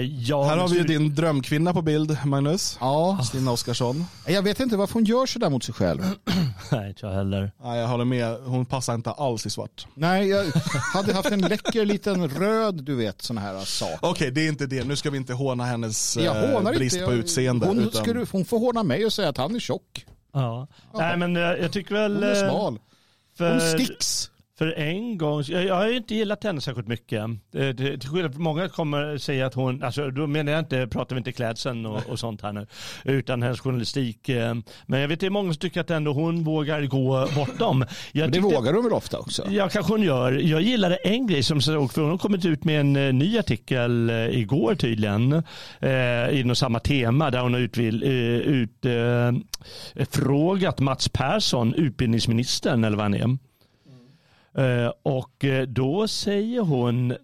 ja, Här har vi ju din drömkvinna på bild, Magnus. Ja. Stina Oskarsson. Jag vet inte varför hon gör sådär mot sig själv. Nej, inte jag heller. Nej, jag håller med. Hon passar inte alls i svart. Nej, jag hade haft en läcker liten röd, du vet, sån här sak. Okej, det är inte det. Nu ska vi inte håna hennes Jag eh, hånar brist inte. på Jag- utseende. Hon, utan... skulle, hon får håna mig och säga att han är tjock. Ja. Nej, men eh, jag tycker väl... Hon är eh, smal. För, Hon sticks. För en gång, jag, har ju inte gillat henne särskilt mycket. Eh, det- Till skillnad från många kommer säga att hon, alltså då menar jag inte, pratar vi inte klädseln och, och sånt här nu, utan hennes journalistik. eh, Men jag vet det är många som tycker att ändå hon vågar gå bortom. Jag Men det tyckte- vågar hon väl ofta också? Ja, kanske hon gör. Jag gillade en grej som såg, för hon har kommit ut med en eh, ny artikel igår tydligen, eh, inom samma tema, där hon har utvil, eh, ut, eh, frågat Mats Persson, utbildningsministern eller vad han är. Eh, och eh, då säger hon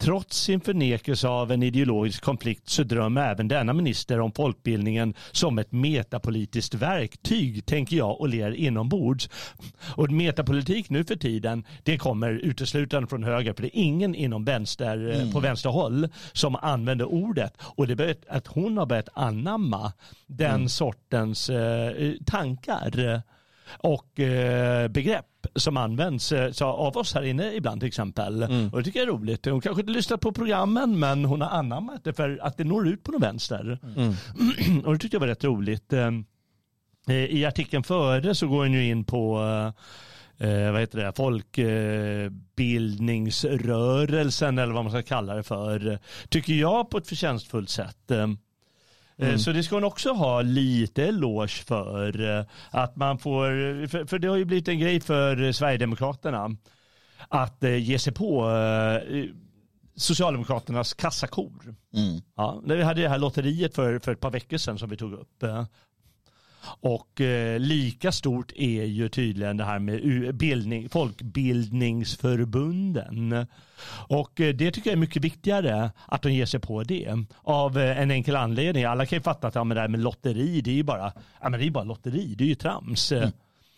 Trots sin förnekelse av en ideologisk konflikt så drömmer även denna minister om folkbildningen som ett metapolitiskt verktyg, tänker jag och ler inombords. Och metapolitik nu för tiden, det kommer uteslutande från höger, för det är ingen inom vänster, eh, Mm. på vänster håll som använder ordet. Och det är att hon har börjat anamma den Mm. sortens eh, tankar och eh, begrepp som används eh, så av oss här inne ibland till exempel. Mm. Och det tycker jag är roligt. Hon kanske inte lyssnar på programmen men hon har anammat det för att det når ut på någon vänster. Mm. och det tyckte jag var rätt roligt. Eh, eh, I artikeln före så går hon ju in på eh, vad heter det, folkbildningsrörelsen eller vad man ska kalla det för. Tycker jag på ett förtjänstfullt sätt. Eh, Mm. Så det ska hon också ha lite eloge för. eh, Att man får, för, för det har ju blivit en grej för eh, Sverigedemokraterna att eh, ge sig på eh, Socialdemokraternas kassakor. Mm. Ja, när vi hade det här lotteriet för, för ett par veckor sedan som vi tog upp. Och eh, lika stort är ju tydligen det här med bildning, folkbildningsförbunden. Och eh, det tycker jag är mycket viktigare att de ger sig på det. Av eh, en enkel anledning. Alla kan ju fatta att ja, men det här med lotteri, det är ju bara, ja, men det är bara lotteri, det är ju trams. Mm.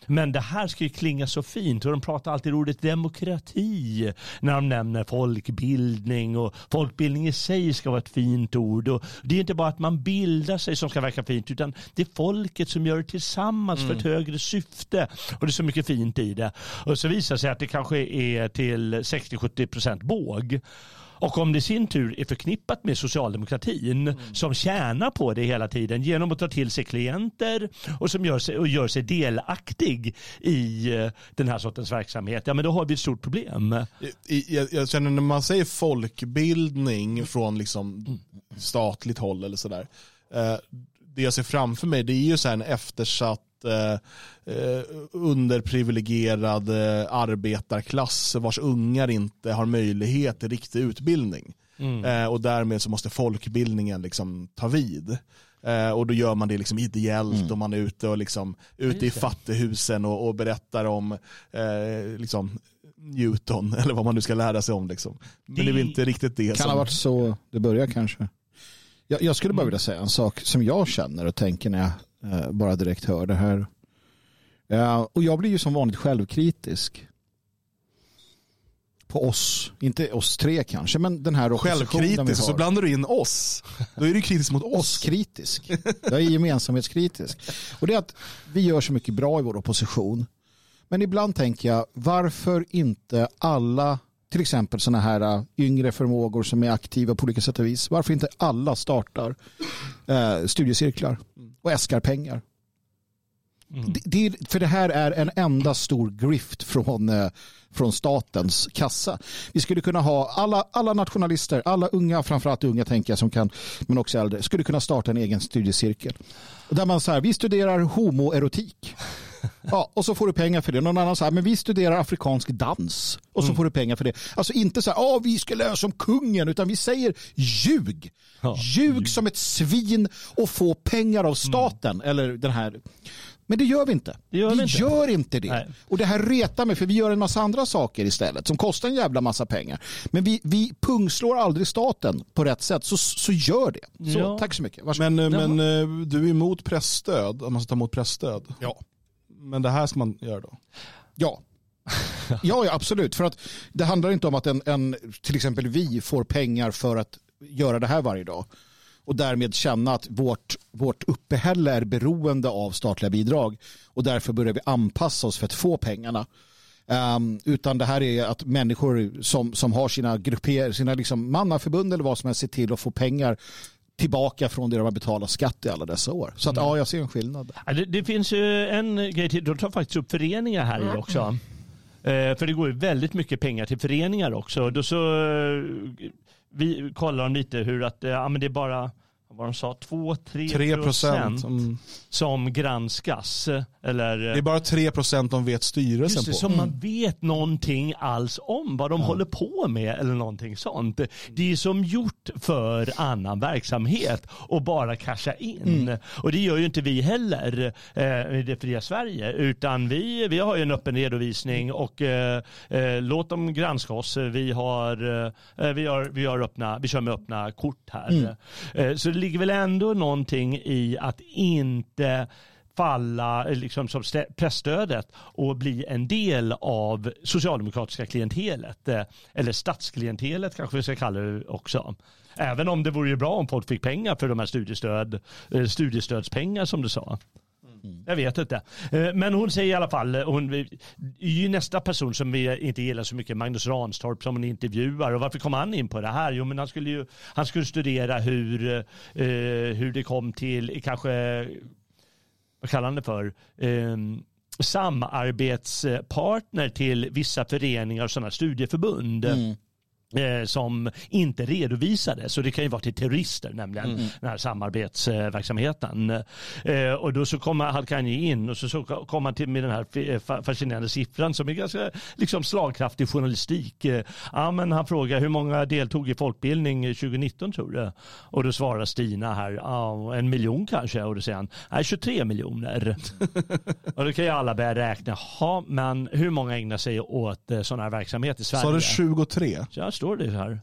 Men det här ska ju klinga så fint och de pratar alltid ordet demokrati när de nämner folkbildning och folkbildning i sig ska vara ett fint ord. Och det är inte bara att man bildar sig som ska verka fint utan det är folket som gör det tillsammans för ett högre syfte. Och det är så mycket fint i det. Och så visar det sig att det kanske är till 60-70% båg. Och om det i sin tur är förknippat med socialdemokratin som tjänar på det hela tiden genom att ta till sig klienter och som gör sig, och gör sig delaktig i eh, den här sortens verksamhet, ja men då har vi ett stort problem. Jag, jag känner när man säger folkbildning från liksom statligt håll eller sådär. Eh, det jag ser framför mig det är ju så här en eftersatt eh, eh, underprivilegierad eh, arbetarklass vars ungar inte har möjlighet till riktig utbildning. Mm. Eh, och därmed så måste folkbildningen liksom ta vid. Eh, och då gör man det liksom ideellt och man är ute och liksom ute i det. fattighusen och, och berättar om eh, liksom Newton eller vad man nu ska lära sig om. Liksom. Men det, är väl inte riktigt det kan som... ha varit så det börjar kanske. Jag, jag skulle bara vilja säga en sak som jag känner och tänker när jag bara direkt hör det här. Eh, och jag blir ju som vanligt självkritisk. På oss, inte oss tre kanske, men den här Självkritisk, så blandar du in oss. Då är du kritisk mot oss. Oss-kritisk. Jag är gemensamhetskritisk. Och det är att vi gör så mycket bra i vår opposition. Men ibland tänker jag, varför inte alla, till exempel sådana här äh, yngre förmågor som är aktiva på olika sätt och vis, varför inte alla startar eh, studiecirklar och äskar pengar? Det, det, för det här är en enda stor grift från, eh, från statens kassa. Vi skulle kunna ha alla, alla nationalister, alla unga, framförallt unga tänker jag, som kan, men också äldre, skulle kunna starta en egen studiecirkel. Där man så här, vi studerar homoerotik. Ja, och så får du pengar för det. Någon annan säger, men vi studerar afrikansk dans. Och så får du pengar för det. Alltså inte så här, "Åh, vi ska lära oss om kungen, utan vi säger ljug. ljug som ett svin och få pengar av staten. Eller den här. Men det gör vi inte. gör vi vi inte. gör inte det. Nej. Och det här retar mig, för vi gör en massa andra saker istället som kostar en jävla massa pengar. Men vi, vi pungslår aldrig staten på rätt sätt, så, så gör det. Så, Ja. Tack så mycket. Varsågod. Men, eh, men eh, du är emot pressstöd, om man ska ta emot pressstöd. Ja. Men det här ska man göra då? Ja. Ja, ja, absolut. För att det handlar inte om att en, en, till exempel vi får pengar för att göra det här varje dag och därmed känna att vårt, vårt uppehälle är beroende av statliga bidrag och därför börjar vi anpassa oss för att få pengarna. Ehm, utan det här är att människor som, som har sina grupper, sina liksom mannaförbund eller vad som helst ser till att få pengar tillbaka från det de har betalat skatt i alla dessa år. Så att, ja, jag ser en skillnad. Ja, Det, det finns ju en grej till. De tar faktiskt upp föreningar här i också. Eh, för det går ju väldigt mycket pengar till föreningar också. Då så, eh, vi kollar lite hur att, eh, ja men det är bara, vad de sa, 2-3 3 procent. Mm. som granskas. Eller, Det är bara 3 procent de vet styrelsen Just det, på. som man vet någonting alls om vad de håller på med eller någonting sånt. Det är som gjort för annan verksamhet och bara casha in. Mm. Och det gör ju inte vi heller eh, i det fria Sverige utan vi, vi har ju en öppen redovisning och eh, eh, låt dem granska oss. Vi har, eh, vi har, vi har öppna, vi kör med öppna kort här. Mm. Eh, så ligger väl ändå någonting i att inte falla eh, liksom som pressstödet och bli en del av socialdemokratiska klientelet. Eh, eller statsklientelet kanske vi ska kalla det också. Även om det vore ju bra om folk fick pengar för de här studiestöd, eh, studiestödspengar som du sa. Mm. Jag vet inte. Eh, men hon säger i alla fall, eh, hon är ju nästa person som vi inte gillar så mycket, Magnus Ranstorp som hon intervjuar. Och varför kom han in på det här? Jo men han skulle ju han skulle studera hur, eh, hur det kom till, kanske, vad kallar han det för? Ehm, samarbetspartner till vissa föreningar och sådana studieförbund. Mm eh, som inte redovisades. Så det kan ju vara till terrorister nämligen, Mm. den här samarbetsverksamheten. Eh, och då så han ju in och så, så kommer han till med den här fa- fascinerande siffran som är ganska liksom, slagkraftig journalistik. Eh, ja, men han frågar hur många deltog i folkbildning 2019 tror du? Och då svarar Stina här, ja, en miljon kanske. Och då säger han, nej 23 miljoner. och då kan ju alla börja räkna, ja men hur många ägnar sig åt eh, sån här verksamhet i Sverige? Sa du 23? Ja, står det här.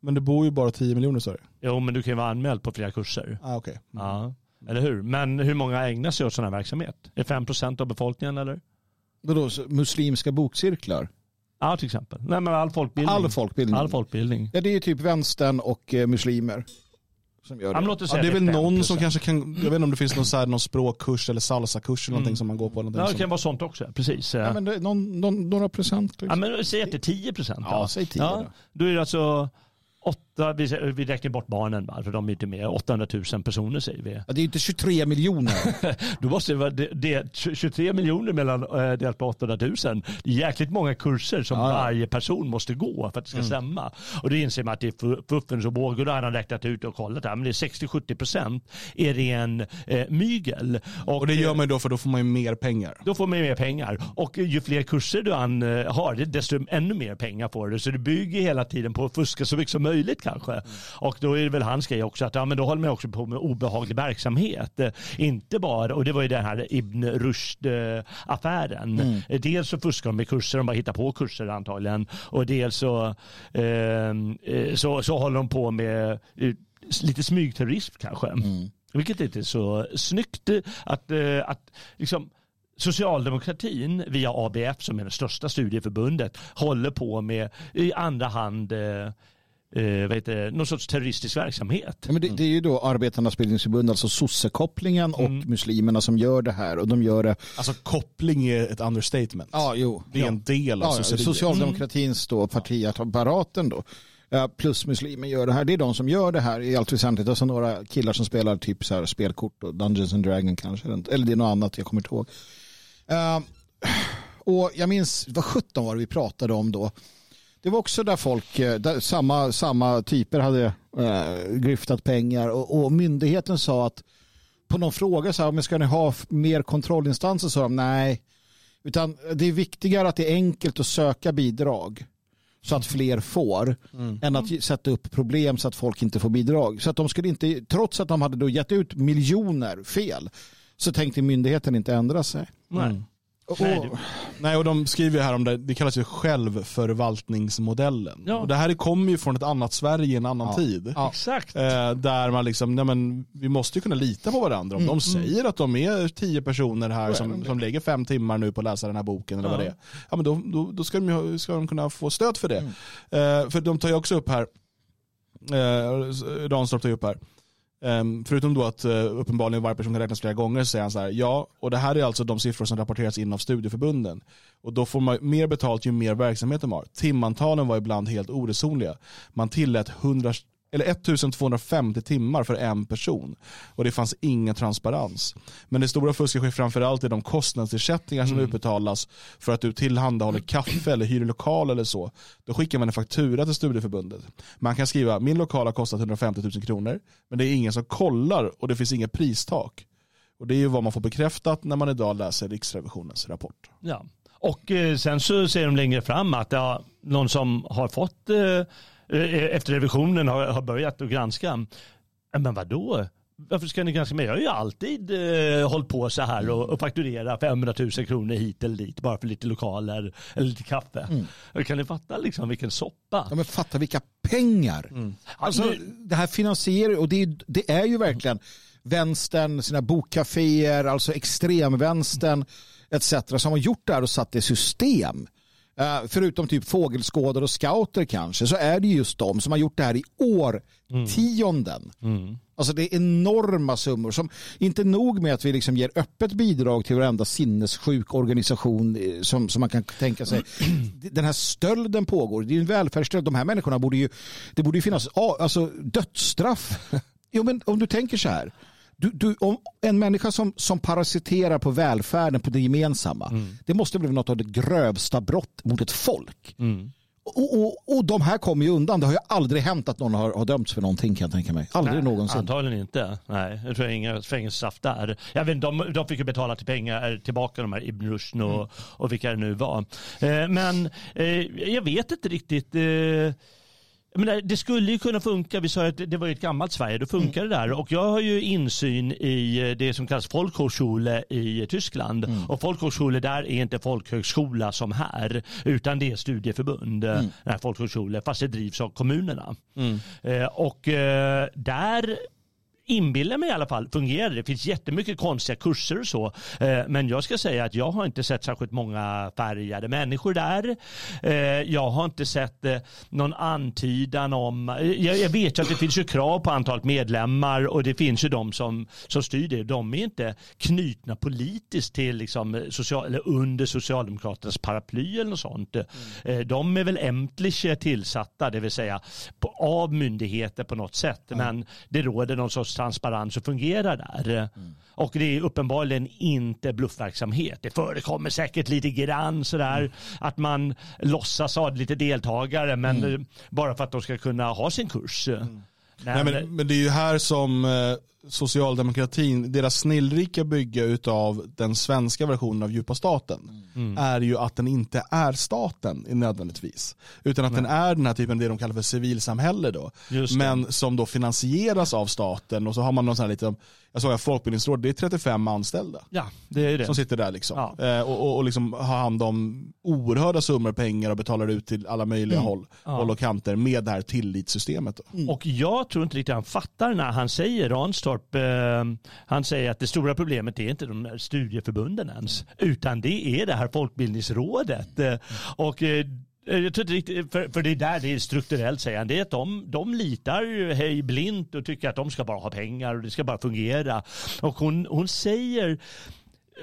Men det bor ju bara 10 miljoner du? Jo, men du kan ju vara anmäld på flera kurser. Ah, okay. Ja. Eller hur? Men hur många ägnar sig åt sån här verksamhet? Är 5% av befolkningen eller? Vadå, så muslimska bokcirklar? Ja, till exempel. Nej, men all folkbildning. All folkbildning. All folkbildning. Ja, det är ju typ vänstern och eh, muslimer. Som gör Ja, det. Ja, det är väl någon som 5%. kanske kan, jag vet inte om det finns någon, så här, någon språkkurs eller salsakurs eller någonting som man går på. Ja, det som, kan vara sånt också. Precis. Ja, men det, någon, någon, några procent. Ja, Liksom. men säg att det är 10 procent. Ja, säg 10 Ja, då. då är det alltså vi, vi räknar bort barnen, va? för de är inte med. 800 000 personer säger vi. Ja, det är inte 23 miljoner. Då måste det vara det, det, 23 miljoner mellan äh, delat på 800 000. Det är jäkligt många kurser som Ja, ja. varje person måste gå för att det ska Mm. stämma. Och då inser man att det är fu- fuffens och båg och då har han räknat ut och kollat här. Men det är 60-70 procent är ren eh, mygel. och det gör man ju då för då får man ju mer pengar. Då får man ju mer pengar. Och ju fler kurser du an, eh, har, desto ännu mer pengar får du. Så du bygger hela tiden på att fuska så mycket som möjligt kanske. Och då är det väl hans grej också att ja, men då håller man också på med obehaglig verksamhet. Eh, Inte bara, och det var ju den här Ibn Rushd-affären. Mm. Eh, Dels så fuskar de med kurser, de bara hittar på kurser antagligen. Och dels så, eh, eh, så, så håller de på med eh, lite smygterrorism kanske. Mm. Vilket inte är så snyggt eh, att, eh, att liksom, socialdemokratin via ABF som är det största studieförbundet håller på med i andra hand eh, vad heter någon sorts terroristisk verksamhet. Ja, men det, det är ju då Arbetarnas bildningsförbund, alltså sossekopplingen och muslimerna som gör det här. Och de gör det... Alltså koppling är ett understatement. Ja, jo. Det är ja. en del av ja, sosseriet. Socialdemokratins då, partiapparaten då. Plus muslimer gör det här. Det är de som gör det här i allt väsentligt. Och så några killar som spelar typ så här spelkort och Dungeons and Dragons kanske. Eller det är något annat, jag kommer inte ihåg. Eh, och jag minns, vad 17 var det vi pratade om då? Det var också där folk, eh, där samma, samma typer hade eh, griftat pengar och, och myndigheten sa att på någon fråga så här, men ska ni ha mer kontrollinstanser? Så sa de nej. Utan det är viktigare att det är enkelt att söka bidrag så att fler får än att sätta upp problem så att folk inte får bidrag. Så att de skulle inte, trots att de hade då gett ut miljoner fel så tänkte myndigheten inte ändra sig. Nej. Mm. Och, Nej, och, det- Nej, och de skriver ju här om det, det kallas ju självförvaltningsmodellen. Ja. Och det här kommer ju från ett annat Sverige, en annan Ja. tid. Ja. Exakt. Eh, där man liksom, nej men, vi måste ju kunna lita på varandra. Om Mm. de säger att de är tio personer här som, som lägger fem timmar nu på att läsa den här boken eller Ja. vad det är. Ja, men då, då, då ska, de, ska de kunna få stöd för det. Mm. Eh, för de tar ju också upp här, eh, Ranstorp tar ju upp här, Ehm, förutom då att uh, uppenbarligen varje person kan räknas flera gånger så säger han så här, ja, och det här är alltså de siffror som rapporteras in av studieförbunden. Och då får man mer betalt ju mer verksamhet de har. Timantalen var ibland helt oresonliga. Man tillät 100, eller 1250 timmar för en person. Och det fanns ingen transparens. Men det stora fusket sker framförallt i de kostnadsersättningar som utbetalas för att du tillhandahåller kaffe eller hyr lokal eller så. Då skickar man en faktura till studieförbundet. Man kan skriva min lokal har kostat 150 000 kronor men det är ingen som kollar och det finns inget pristak. Och det är ju vad man får bekräftat när man idag läser Riksrevisionens rapport. Ja. Och eh, sen så säger de längre fram att ja, någon som har fått eh, efter revisionen har, har börjat att granska. Ja, Men vad då? Varför ska ni granska mig? Jag har ju alltid eh, hållit på så här och, och fakturera 500 000 kronor hit eller dit bara för lite lokaler eller lite kaffe. Kan ni fatta liksom vilken soppa? ja, men fatta vilka pengar. Alltså, det här finansierar, och det är, det är ju verkligen vänstern, sina bokkaféer, alltså extremvänstern etc. som har gjort det här och satt det i system. Eh, förutom typ fågelskådare och scouter kanske så är det just de som har gjort det här i årtionden. Alltså det är enorma summor. Som, inte nog med att vi liksom ger öppet bidrag till varenda sinnessjuk organisation eh, som, som man kan tänka sig. Den här stölden pågår. Det är en välfärdsstöld. De här människorna borde ju, det borde ju finnas alltså, dödsstraff. Jo, men om du tänker så här. Du, du, om en människa som, som parasiterar på välfärden, på det gemensamma. Det måste bli något av det grövsta brott mot ett folk. Och, och, och de här kommer ju undan. Det har ju aldrig hänt att någon har, har dömts för någonting kan jag tänka mig. Aldrig Nej, någonsin. Antagligen inte. Nej, jag tror inga fängelsestraff där. Jag vet, de, de fick ju betala till pengar tillbaka de här Ibn Rushd och, Mm. och vilka det nu var. Eh, men eh, jag vet inte riktigt. Eh, menar, det skulle ju kunna funka. Vi sa att det var ett gammalt Sverige. Då funkar Mm. det där. Och jag har ju insyn i eh, det som kallas Folkhochschule i Tyskland. Mm. Och Folkhochschule där är inte folkhögskola som här. Utan det är studieförbund. Mm. Folkhochschule. Fast det drivs av kommunerna. Eh, och eh, där inbillar mig i alla fall, fungerar det. Finns jättemycket konstiga kurser och så. Eh, men jag ska säga att jag har inte sett särskilt många färgade människor där. Eh, jag har inte sett eh, någon antydan om, jag, vet ju att det finns ju krav på antalet medlemmar och det finns ju de som, som styr det. De är inte knutna politiskt till liksom social, eller under Socialdemokraternas paraply eller något sånt. Eh, De är väl ämtliga tillsatta, det vill säga på, av myndigheter på något sätt. Men det råder någon sorts transparens och fungerar där. Och det är uppenbarligen inte bluffverksamhet. Det förekommer säkert lite grann sådär att man låtsas ha lite deltagare men eh, bara för att de ska kunna ha sin kurs. Nej, men, men det är ju här som eh, socialdemokratin, deras snillrika bygge utav den svenska versionen av djupa staten Mm. är ju att den inte är staten nödvändigtvis. Utan att den är den här typen, det de kallar för civilsamhälle då. Det. Men som då finansieras av staten och så har man någon sån här lite, jag såg att Folkbildningsrådet, det är 35 anställda. Ja, det är det. Som sitter där liksom. Ja. Eh, och, och, och liksom har hand om oerhörda summor pengar och betalar ut till alla möjliga Mm. håll, Ja. håll och kanter med det här tillitssystemet. Då. Och jag tror inte riktigt han fattar när han säger, Ranstorp, eh, han säger att det stora problemet är inte de där studieförbunden ens, utan det är det här folkbildningsrådet. Eh, och eh, jag tror inte riktigt, för, för det är där det är strukturellt säger han, det är att de, de litar hej blint och tycker att de ska bara ha pengar och det ska bara fungera. Och hon, hon säger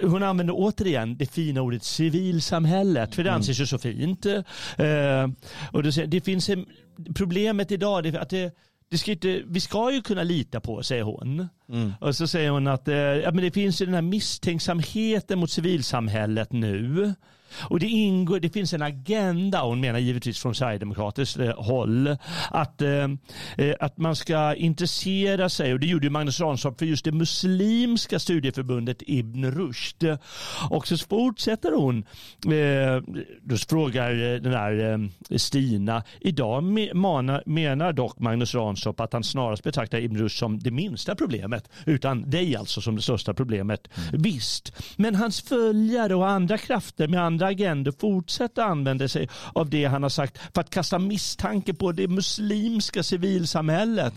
hon använder återigen det fina ordet civilsamhället, för det anses ju så fint. Eh, och det, det finns en, problemet idag är att det, det ska inte, vi ska ju kunna lita på, säger hon. Och så säger hon att eh, ja, men det finns ju den här misstänksamheten mot civilsamhället nu. Och det, ingår, det finns en agenda, hon menar givetvis från Sverigedemokratiskt eh, håll, att, eh, eh, att man ska intressera sig, och det gjorde Magnus Ranstorp, för just det muslimska studieförbundet Ibn Rushd. Och så fortsätter hon, eh, då frågar eh, den här eh, Stina, idag me- mana, menar dock Magnus Ranstorp att han snarast betraktar Ibn Rushd som det minsta problemet, utan dig alltså som det största problemet. Visst, men hans följare och andra krafter med andra agendor fortsätter använda sig av det han har sagt för att kasta misstanke på det muslimska civilsamhället.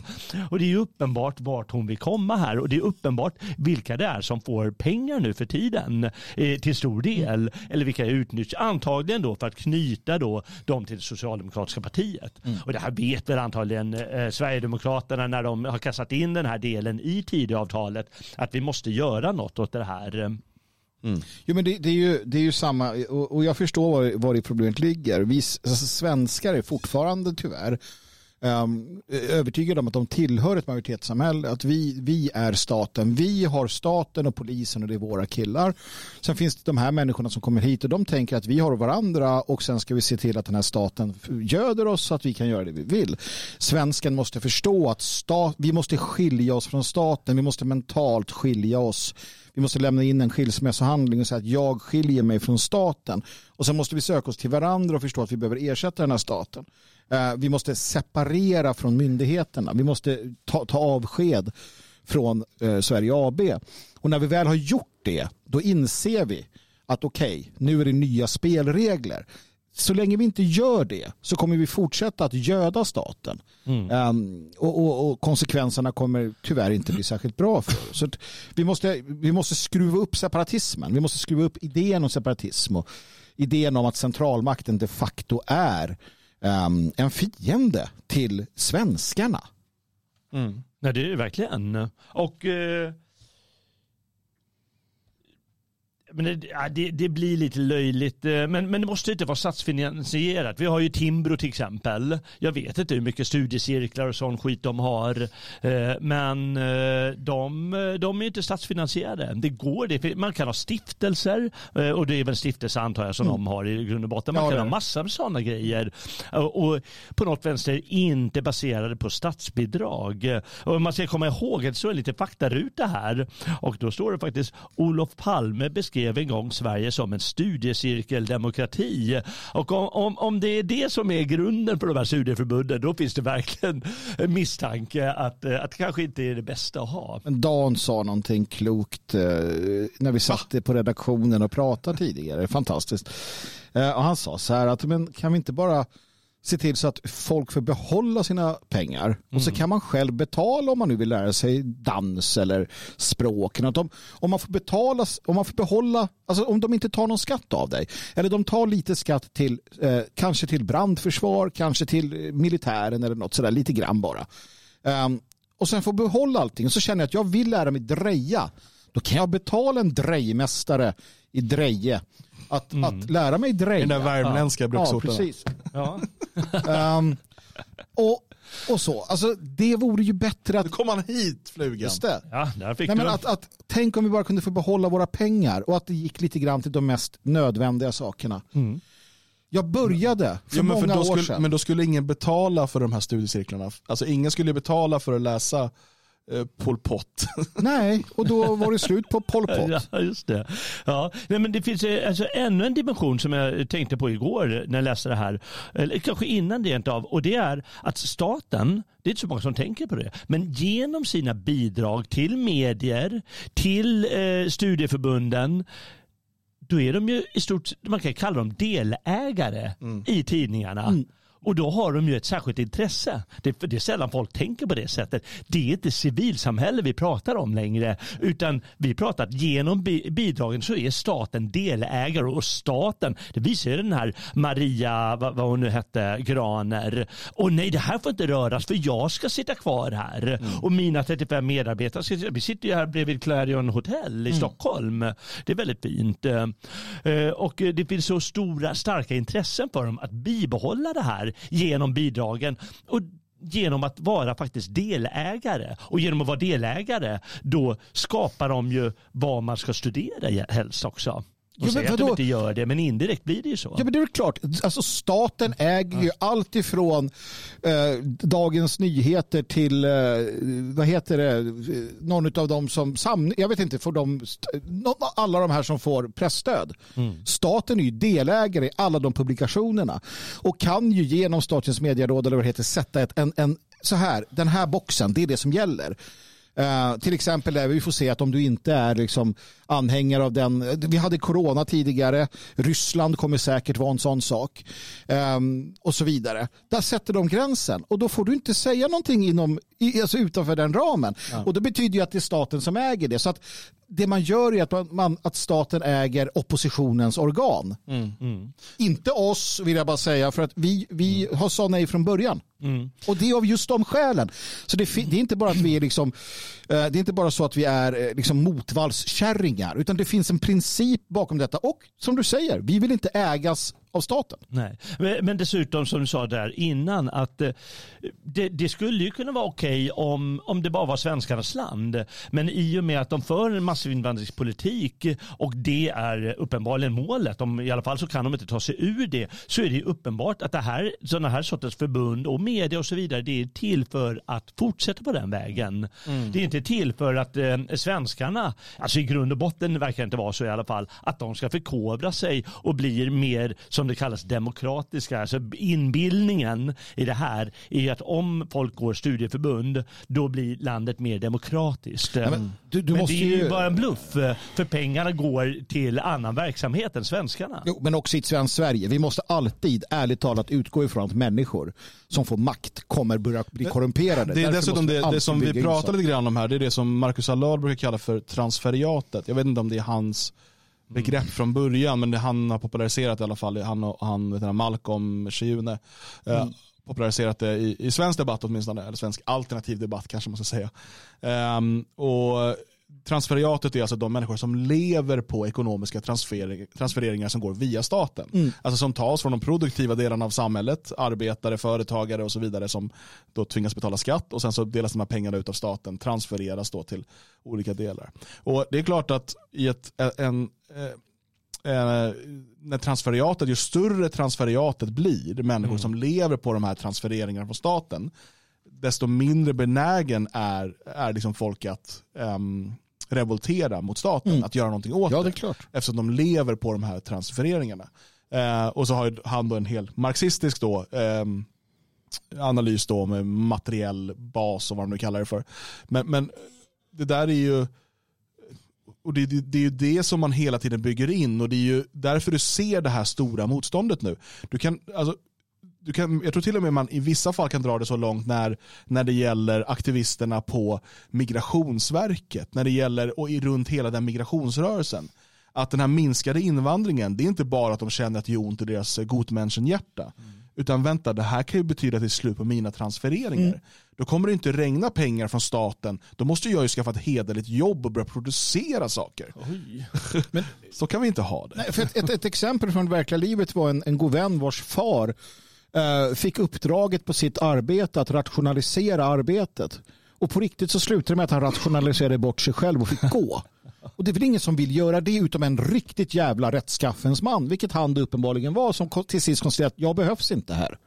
Och det är ju uppenbart vart hon vill komma här och det är uppenbart vilka det är som får pengar nu för tiden eh, till stor del. Eller vilka utnyttjar, antagligen då för att knyta då dem till det socialdemokratiska partiet. Och det här vet väl antagligen eh, Sverigedemokraterna när de har kastat in den här delen i Tidöavtalet att vi måste göra något åt det här. Mm. Jo, men det, det, är ju, det är ju samma, och, och jag förstår var, var det problemet ligger. Vi alltså, svenskar är fortfarande tyvärr um, övertygade om att de tillhör ett majoritetssamhälle, att vi, vi är staten. Vi har staten och polisen och det är våra killar. Sen finns det de här människorna som kommer hit och de tänker att vi har varandra och sen ska vi se till att den här staten göder oss så att vi kan göra det vi vill. Svensken måste förstå att stat, vi måste skilja oss från staten, vi måste mentalt skilja oss vi måste lämna in en skilsmässohandling och säga att jag skiljer mig från staten. Och sen måste vi söka oss till varandra och förstå att vi behöver ersätta den här staten. Eh, vi måste separera från myndigheterna. Vi måste ta, ta avsked från eh, Sverige AB. Och när vi väl har gjort det, då inser vi att okej, nu är det nya spelregler. Så länge vi inte gör det så kommer vi fortsätta att göda staten. Um, och, och, och konsekvenserna kommer tyvärr inte bli särskilt bra för oss. Så vi, måste, vi måste skruva upp separatismen. Vi måste skruva upp idén om separatism och idén om att centralmakten de facto är um, en fiende till svenskarna. Nej, det är det verkligen. Och eh, men det, det, det blir lite löjligt. eh, Men, men det måste inte vara statsfinansierat. Vi har ju Timbro till exempel. Jag vet inte hur mycket studiecirklar och sån skit de har. eh, Men eh, de, de är inte statsfinansierade. Det går. Det. Man kan ha stiftelser och det är väl stiftelse antar jag som de har i grund och botten. Man Ja, kan ha massor med sådana grejer. Och, på något vänster inte baserade på statsbidrag. Och man ska komma ihåg att det står lite faktaruta här. Och då står det faktiskt Olof Palme beskrev en gång Sverige som en studiecirkeldemokrati. Och om, om, om det är det som är grunden för de här studieförbunden då finns det verkligen en misstanke att, eh, att det kanske inte är det bästa att ha. Men Dan sa någonting klokt eh, när vi satt på redaktionen och pratade tidigare. Fantastiskt. Eh, och han sa så här att men kan vi inte bara se till så att folk får behålla sina pengar och så kan man själv betala om man nu vill lära sig dans eller språk. Att de, om, man får betala, om man får behålla, alltså om de inte tar någon skatt av dig eller de tar lite skatt till eh, kanske till brandförsvar, kanske till militären eller något sådär, lite grann bara. Ehm, och sen får behålla allting och så känner jag att jag vill lära mig dreja. Då kan jag betala en drejmästare i Dreje att, att lära mig dreja. Den där värmländska ja. bruksorten. Ja, precis. Ja. Ehm, och, och så. Alltså, det vore ju bättre att... kom han hit, flugan. Just det. Ja, där fick Nej, du men att, att, tänk om vi bara kunde få behålla våra pengar och att det gick lite grann till de mest nödvändiga sakerna. Jag började för Ja, men, många för då år skulle, sedan. men då skulle ingen betala för de här studiecirklarna. Alltså ingen skulle betala för att läsa Pol Pot. Nej, och då var det slut på Pol Pot. Ja, just det. Ja. Nej, men det finns eh, alltså ännu en dimension som jag tänkte på igår när jag läste det här. Eller kanske innan det av. Och det är att staten, det är inte så många som tänker på det, men genom sina bidrag till medier, till eh, studieförbunden, då är de ju i stort man kan kalla dem delägare i tidningarna. Och då har de ju ett särskilt intresse. Det, det är sällan folk tänker på det sättet. Det är inte civilsamhälle vi pratar om längre. Utan vi pratar att genom bi- bidragen så är staten delägare. Och staten, det visar ju den här Maria, vad, vad hon nu hette, Graner. Och nej, det här får inte röras för jag ska sitta kvar här. Och mina 35 medarbetare, ska, vi sitter ju här bredvid Clarion Hotel i Stockholm. Det är väldigt fint. Eh, Och det finns så stora, starka intressen för dem att bibehålla det här genom bidragen. Och genom att vara faktiskt delägare. Och genom att vara delägare då skapar de ju vad man ska studera helst också. Och Ja, men säger att de inte gör det, men indirekt blir det ju så. Ja men det är klart, alltså staten äger ju allt ifrån eh, Dagens Nyheter till, eh, vad heter det, någon av dem som, sam, jag vet inte, får de, alla de här som får pressstöd. Staten är ju delägare i alla de publikationerna och kan ju genom Statens medieråd eller vad det heter sätta ett, en, en, så här, den här boxen, det är det som gäller. Eh, till exempel där vi får se att om du inte är liksom anhängare av den, eh, vi hade corona tidigare, Ryssland kommer säkert vara en sån sak Um, och så vidare. Där sätter de gränsen och då får du inte säga någonting inom, alltså utanför den ramen. Och det betyder ju att det är staten som äger det. Så att det man gör är att, man, att staten äger oppositionens organ. Inte oss vill jag bara säga för att vi, vi har sa nej från början. Och det är av just de skälen. Så det, det är inte bara att vi är liksom, det är inte bara så att vi är eh, liksom motvallskärringar utan det finns en princip bakom detta och som du säger, vi vill inte ägas av staten. Nej. Men, dessutom som du sa där innan att eh, det, det skulle ju kunna vara okej om, om det bara var svenskarnas land. Men i och med att de för en massinvandringspolitik och det är uppenbarligen målet, de, i alla fall så kan de inte ta sig ur det, så är det uppenbart att det här, sådana här sorters förbund och media och så vidare, det är till för att fortsätta på den vägen. Det är inte till för att eh, svenskarna, alltså i grund och botten verkar det inte vara så i alla fall, att de ska förkovra sig och blir mer som det kallas demokratiska. Alltså inbildningen i det här är att om folk går studieförbund då blir landet mer demokratiskt. men du- du men måste det är ju ju- bara en bluff för pengarna går till annan verksamhet än svenskarna. Jo, men också i ett svenskt Sverige. Vi måste alltid, ärligt talat, utgå ifrån att människor som får makt kommer börja bli korrumperade. Det är Därför dessutom det, det som vi pratar lite grann om här, det är det som Marcus Allard brukar kalla för transferiatet. Jag vet inte om det är hans begrepp från början, men det han har populariserat i alla fall, han och han, vet du, Malcolm Shiune, eh, populariserat det i, i svensk debatt åtminstone, eller svensk alternativ debatt kanske man ska säga. Ehm, och transferiatet är alltså de människor som lever på ekonomiska transfereringar som går via staten. Mm. Alltså som tas från de produktiva delarna av samhället, arbetare, företagare och så vidare som då tvingas betala skatt och sen så delas de här pengarna ut av staten, transfereras då till olika delar. Och det är klart att i ett, en, eh, eh, när transferiatet, ju större transferiatet blir, människor som lever på de här transfereringarna från staten, desto mindre benägen är, är liksom folk att ehm, revoltera mot staten, att göra någonting åt Ja, det är klart. Eftersom de lever på de här transfereringarna. Eh, och så har han då en hel marxistisk då, ehm, analys då med materiell bas och vad de nu kallar det för. Men, men det där är ju och det, det, det är ju det som man hela tiden bygger in och det är ju därför du ser det här stora motståndet nu. Du kan, alltså, du kan, jag tror till och med man i vissa fall kan dra det så långt när, när det gäller aktivisterna på Migrationsverket, när det gäller och i, runt hela den migrationsrörelsen. Att den här minskade invandringen, det är inte bara att de känner att det gör ont i deras eh, gotmenschenhjärta. Utan vänta, det här kan ju betyda att det är slut på mina transfereringar. Mm. Då kommer det inte regna pengar från staten. Då måste jag ju skaffa ett hederligt jobb och börja producera saker. Men så kan vi inte ha det. Nej, för ett, ett, ett exempel från verkliga livet var en, en god vän vars far Eh, fick uppdraget på sitt arbete att rationalisera arbetet. Och på riktigt så slutade det med att han rationaliserade bort sig själv och fick gå. Och det är väl ingen som vill göra det utom en riktigt jävla rättskaffens man, vilket han uppenbarligen var, som till sist konstaterade att jag behövs inte här.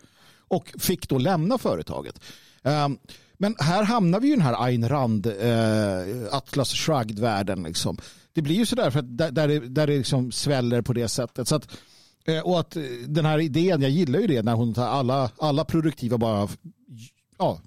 Och fick då lämna företaget. Ehm, men här hamnar vi i den här Ayn Rand, eh, Atlas shrugged-världen. Liksom. Det blir ju sådär för att där, där det, där det liksom sväller på det sättet. Så att, och att eh, den här idén, jag gillar ju det när hon tar alla, alla produktiva bara ja,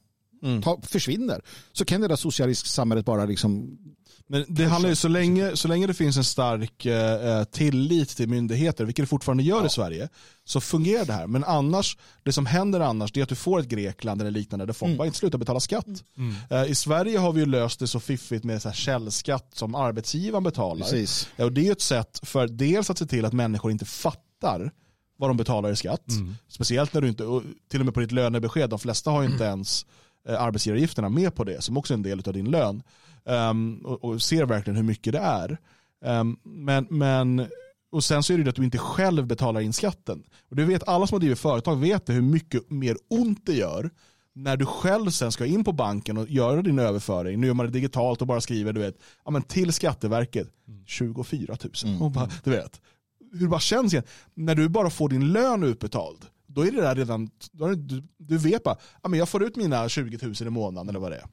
ta, försvinner. Så kan det där socialistsamhället bara liksom Men det handlar ju så länge, så länge det finns en stark eh, tillit till myndigheter, vilket det fortfarande gör i Sverige, så fungerar det här. Men annars, det som händer annars, det är att du får ett Grekland eller liknande där folk Mm. bara inte slutar betala skatt. Eh, I Sverige har vi ju löst det så fiffigt med så här källskatt som arbetsgivaren betalar. Precis. Ja, och det är ju ett sätt för dels att se till att människor inte fattar vad de betalar i skatt. Speciellt när du inte, till och med på ditt lönebesked, de flesta har ju inte ens eh, arbetsgivaravgifterna med på det, som också är en del av din lön. Ehm, och, och ser verkligen hur mycket det är. Ehm, men, men, och sen så är det ju att du inte själv betalar in skatten. Och du vet, alla som har drivit företag vet det, hur mycket mer ont det gör när du själv sen ska in på banken och göra din överföring. Nu gör man det digitalt och bara skriver du vet, ja, men till Skatteverket 24 000. Och bara, du vet, hur det bara känns igen. När du bara får din lön utbetald, då är det där redan, det, du, du vet bara, ja, men jag får ut mina 20 000 i månaden eller vad det är.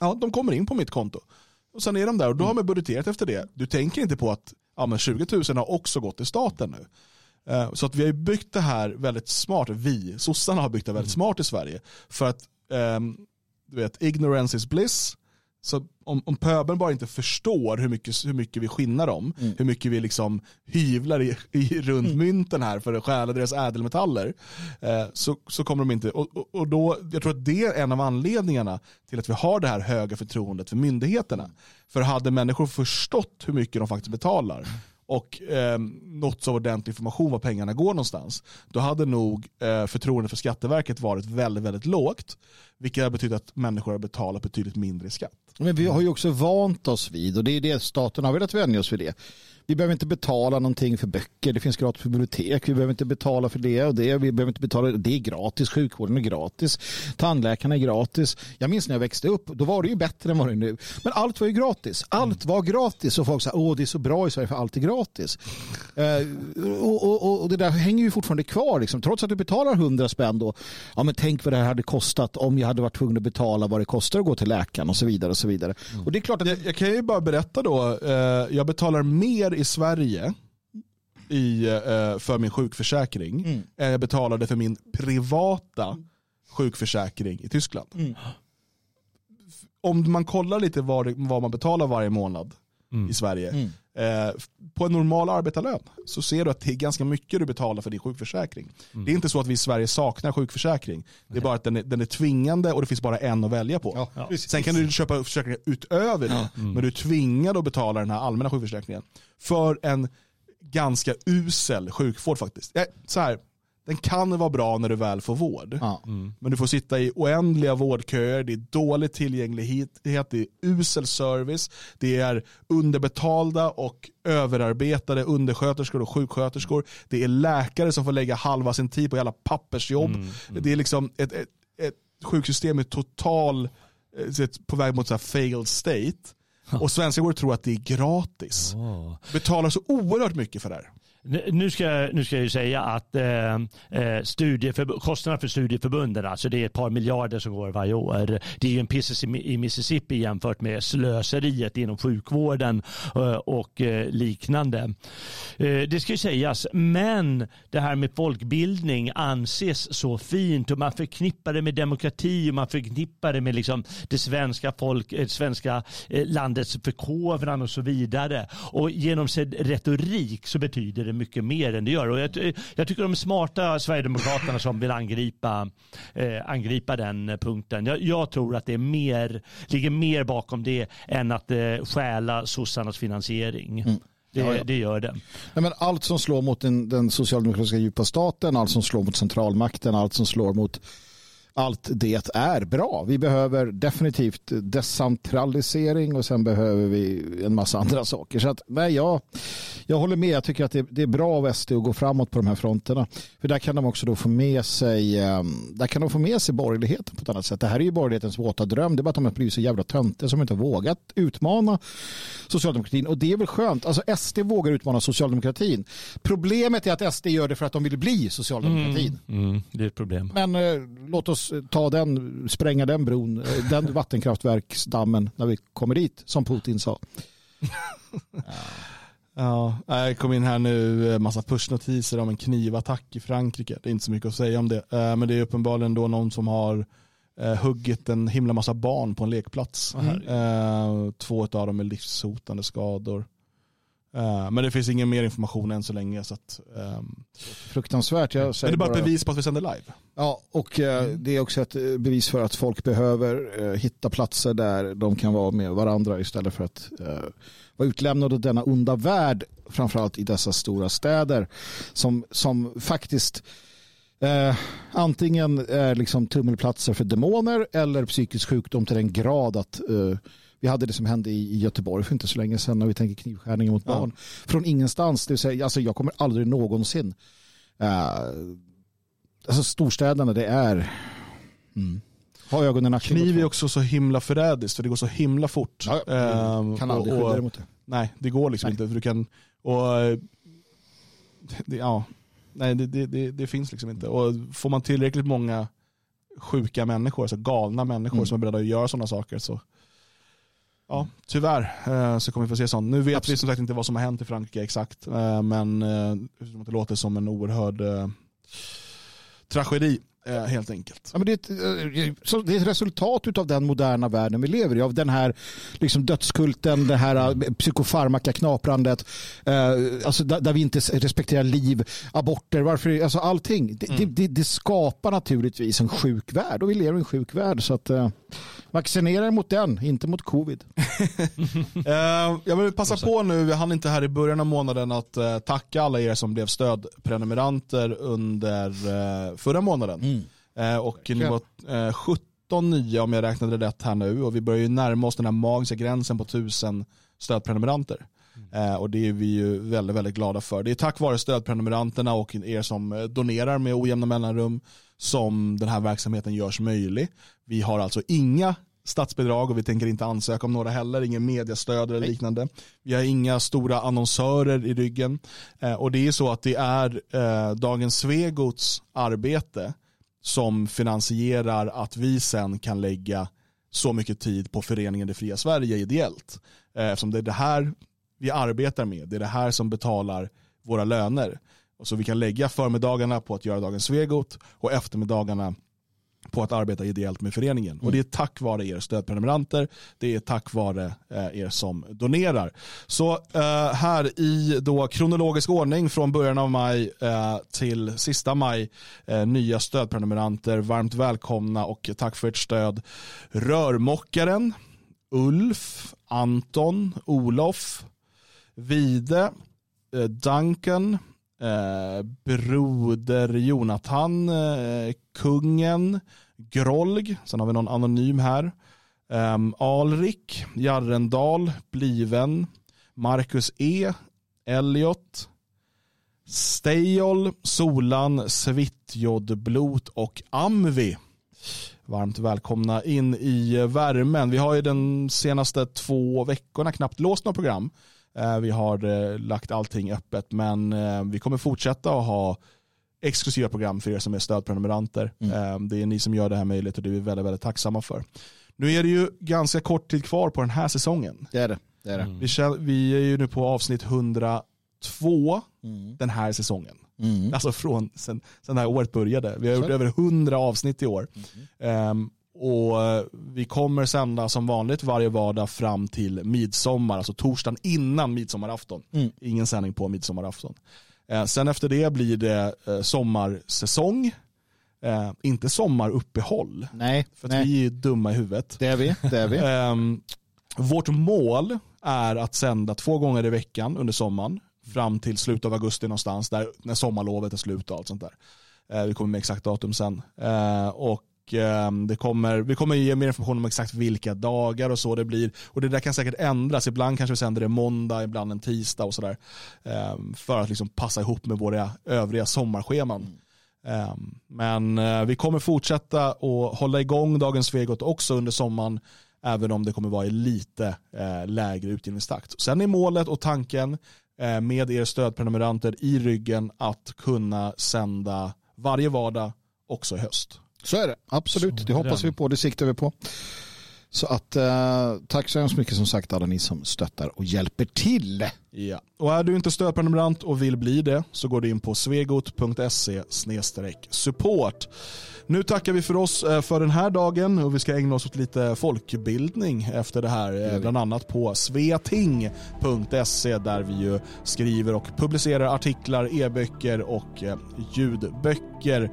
Ja, de kommer in på mitt konto. Och sen är de där och då har man budgeterat efter det. Du tänker inte på att ja, men 20 000 har också gått till staten nu. Eh, Så att vi har byggt det här väldigt smart, vi, sossarna har byggt det väldigt smart i Sverige. För att, ehm, du vet, ignorance is bliss. Så om, om pöbeln bara inte förstår hur mycket, hur mycket vi skinnar dem, hur mycket vi liksom hyvlar i, i runt mynten här för att stjäla deras ädelmetaller, eh, så, så kommer de inte, och, och, och då, jag tror att det är en av anledningarna till att vi har det här höga förtroendet för myndigheterna. För hade människor förstått hur mycket de faktiskt betalar och eh, nått så ordentlig information var pengarna går någonstans, då hade nog eh, förtroendet för Skatteverket varit väldigt, väldigt lågt. Vilket har betytt att människor har betalat betydligt mindre i skatt. Men vi har ju också vant oss vid och det är det staten har velat vänja oss vid det. Vi behöver inte betala någonting för böcker, det finns gratis bibliotek, vi behöver inte betala för det och det, vi behöver inte betala, det är gratis, sjukvården är gratis, tandläkarna är gratis. Jag minns när jag växte upp, då var det ju bättre än vad det är nu. Men allt var ju gratis, allt var gratis och folk sa åh det är så bra i Sverige för allt är gratis. Eh, och, och, och det där hänger ju fortfarande kvar, liksom. trots att du betalar 100 spänn då. Ja men tänk vad det här hade kostat om jag hade varit tvungen att betala vad det kostar att gå till läkaren och så vidare. Och så vidare. Och det är klart att Jag, jag kan ju bara berätta då, eh, jag betalar mer i Sverige i, eh, för min sjukförsäkring Mm. än jag betalade för min privata sjukförsäkring i Tyskland. Mm. Om man kollar lite vad, vad man betalar varje månad i Sverige, Mm. Eh, på en normal arbetarlön så ser du att det är ganska mycket du betalar för din sjukförsäkring. Det är inte så att vi i Sverige saknar sjukförsäkring. Det är bara att den är, den är tvingande och det finns bara en att välja på. Sen kan du köpa försäkringar utöver det, men du är tvingad att betala den här allmänna sjukförsäkringen för en ganska usel sjukvård faktiskt. Eh, Så här, den kan vara bra när du väl får vård. Men du får sitta i oändliga vårdköer, det är dålig tillgänglighet, det är usel service, det är underbetalda och överarbetade undersköterskor och sjuksköterskor. Det är läkare som får lägga halva sin tid på jävla pappersjobb. Det är liksom ett, ett, ett sjuksystem i total, eh, på väg mot så här failed state. Och svenskar går och tror att det är gratis. Betalar så oerhört mycket för det här. Nu ska, jag- nu ska jag ju säga att eh, eh, kostnaderna för studieförbunden, alltså det är ett par miljarder som går varje år. Det är ju en piss i, i Mississippi jämfört med slöseriet inom sjukvården eh, och eh, liknande. Eh, det ska ju sägas, men det här med folkbildning anses så fint och man förknippar det med demokrati och man förknippar det med liksom det svenska, folk, eh, svenska eh, landets förkovran och så vidare. Och genom sin retorik så betyder det ger mycket mer än det gör. Och jag, jag tycker de är smarta Sverigedemokraterna som vill angripa, eh, angripa den punkten. Jag, jag tror att det är mer, ligger mer bakom det än att eh, stjäla sossarnas finansiering. Det, Ja, ja. det gör det. Nej, men allt som slår mot den, den socialdemokratiska djupa staten, allt som slår mot centralmakten, allt som slår mot allt det är bra. Vi behöver definitivt decentralisering och sen behöver vi en massa andra saker. Så att, nej, jag, jag håller med. Jag tycker att det, det är bra av SD att gå framåt på de här fronterna. För där kan de också då få med sig eh, där kan de få med sig borgerligheten på ett annat sätt. Det här är ju borgerlighetens våta dröm. Det är bara att de har blivit så jävla töntiga som inte har vågat utmana socialdemokratin. Och det är väl skönt. Alltså SD vågar utmana socialdemokratin. Problemet är att SD gör det för att de vill bli socialdemokratin. Mm, det är ett problem. Men eh, låt oss ta den, spränga den bron, eh, den vattenkraftverksdammen när vi kommer dit, som Putin sa. Ja, jag kom in här nu, eh, massa pushnotiser om en knivattack i Frankrike. Det är inte så mycket att säga om det. Eh, Men det är uppenbarligen då någon som har huggit en himla massa barn på en lekplats. Mm. Två av dem med livshotande skador. Eh, Men det finns ingen mer information än så länge. Så att, ehm, Fruktansvärt. Jag men säger det är bara ett bevis på att vi sänder live. Ja, och eh, det är också ett eh, bevis för att folk behöver eh, hitta platser där de kan vara med varandra istället för att vara utlämnade åt denna onda värld, framförallt i dessa stora städer som, som faktiskt eh, antingen är liksom tummelplatser för demoner eller psykisk sjukdom till den grad att eh, vi hade det som hände i, Göteborg för inte så länge sedan när vi tänker knivskärningar mot Ja. barn. Från ingenstans, det vill säga, alltså jag kommer aldrig någonsin eh, alltså storstäderna det är mm. ha ögonen. Kniv är också så himla förrädiskt för det går så himla fort. Ja, ja. Ehm, Kan aldrig skydda dig mot det. Nej, det går liksom Nej. inte. För du kan, och, eh, det, ja, nej, det, det, det, det finns liksom inte. Och får man tillräckligt många sjuka människor, alltså galna människor Mm. som är beredda att göra sådana saker så Ja, tyvärr eh, så kommer vi få se sånt. Nu vet vi som sagt inte vad som har hänt i Frankrike exakt, eh, men eh, det låter som en oerhörd tragedi helt enkelt. Ja, men det, är ett, det är ett resultat av den moderna världen vi lever i. Av den här liksom dödskulten, det här psykofarmaka-knaprandet. Alltså där, vi inte respekterar liv, aborter, varför, alltså allting. Det, det, det, det skapar naturligtvis en sjuk värld och vi lever i en sjuk värld. Så att, vaccinera er mot den, inte mot covid. Eh, jag vill passa på nu, vi hann inte här i början av månaden att eh, tacka alla er som blev stödprenumeranter under eh, förra månaden. Eh, och ni var eh, 17 nya om jag räknade rätt här nu och vi börjar ju närma oss den här magiska gränsen på 1000 stödprenumeranter. Eh, och det är vi ju väldigt, väldigt glada för. Det är tack vare stödprenumeranterna och er som donerar med ojämna mellanrum som den här verksamheten görs möjlig. Vi har alltså inga statsbidrag och vi tänker inte ansöka om några heller, ingen mediastöd eller liknande. Vi har inga stora annonsörer i ryggen eh, och det är så att det är eh, Dagens Svegots arbete som finansierar att vi sen kan lägga så mycket tid på föreningen Det fria Sverige ideellt. Eh, Eftersom det är det här vi arbetar med, det är det här som betalar våra löner. Och så vi kan lägga förmiddagarna på att göra Dagens Svegot och eftermiddagarna på att arbeta ideellt med föreningen. Och det är tack vare er stödprenumeranter, det är tack vare eh, er som donerar. Så eh, här i då kronologisk ordning från början av maj eh, till sista maj, eh, nya stödprenumeranter, varmt välkomna och tack för ert stöd. Rörmokaren, Ulf, Anton, Olof, Vide, eh, Duncan, eh, Broder Jonathan, eh, Kungen, Grolg, sen har vi någon anonym här, Eh, Alrik, Jarrendal, Bliven, Marcus E, Elliot, Stejol, Solan, Svitjodblot och Amvi. Varmt välkomna in i värmen. Vi har ju den senaste två veckorna knappt låst några program. Eh, Vi har eh, lagt allting öppet men eh, vi kommer fortsätta att ha exklusiva program för er som är stödprenumeranter. Eh, Det är ni som gör det här möjligt och det är vi väldigt, väldigt tacksamma för. Nu är det ju ganska kort tid kvar på den här säsongen. Det är det. det, är det. Vi, känner, vi är ju nu på avsnitt 102 den här säsongen. Mm. Alltså från sen, sen det här året började. Vi har gjort över 100 avsnitt i år. Ehm, och eh, vi kommer sända som vanligt varje vardag fram till midsommar, alltså torsdagen innan midsommarafton. Mm. Ingen sändning på midsommarafton. Eh, sen efter det blir det eh, sommarsäsong. Eh, inte sommaruppehåll. Nej, För nej. vi är dumma i huvudet. Det är vi. Det är vi. Ehm, vårt mål är att sända två gånger i veckan under sommaren. Fram till slutet av augusti någonstans, där, när sommarlovet är slut och allt sånt där. Eh, vi kommer med exakt datum sen. Eh, och ehm, det kommer, vi kommer ge mer information om exakt vilka dagar och så det blir. Och det där kan säkert ändras. Ibland kanske vi sänder det måndag, ibland en tisdag och sådär. Ehm, för att liksom passa ihop med våra övriga sommarscheman. Ehm, men eh, vi kommer fortsätta att hålla igång Dagens Svegot också under sommaren. Även om det kommer vara i lite eh, lägre utgivningstakt. Sen är målet och tanken eh, med er stödprenumeranter i ryggen att kunna sända varje vardag också i höst. Så är det, absolut. Det hoppas vi på, det siktar vi på. Så att eh, tack så hemskt mycket som sagt alla ni som stöttar och hjälper till. Ja. Och är du inte stödprenumerant och vill bli det så går du in på svegot.se support. Nu tackar vi för oss eh, för den här dagen och vi ska ägna oss åt lite folkbildning efter det här. eh, Bland annat på sveting.se där vi ju skriver och publicerar artiklar, e-böcker och eh, ljudböcker.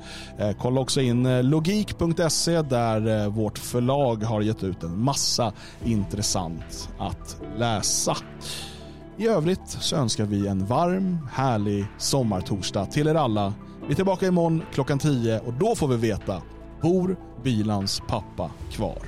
Kolla också in logik.se där vårt förlag har gett ut en massa intressant att läsa. I övrigt så önskar vi en varm, härlig sommartorsdag till er alla. Vi är tillbaka imorgon klockan 10 och då får vi veta, bor Bilans pappa kvar?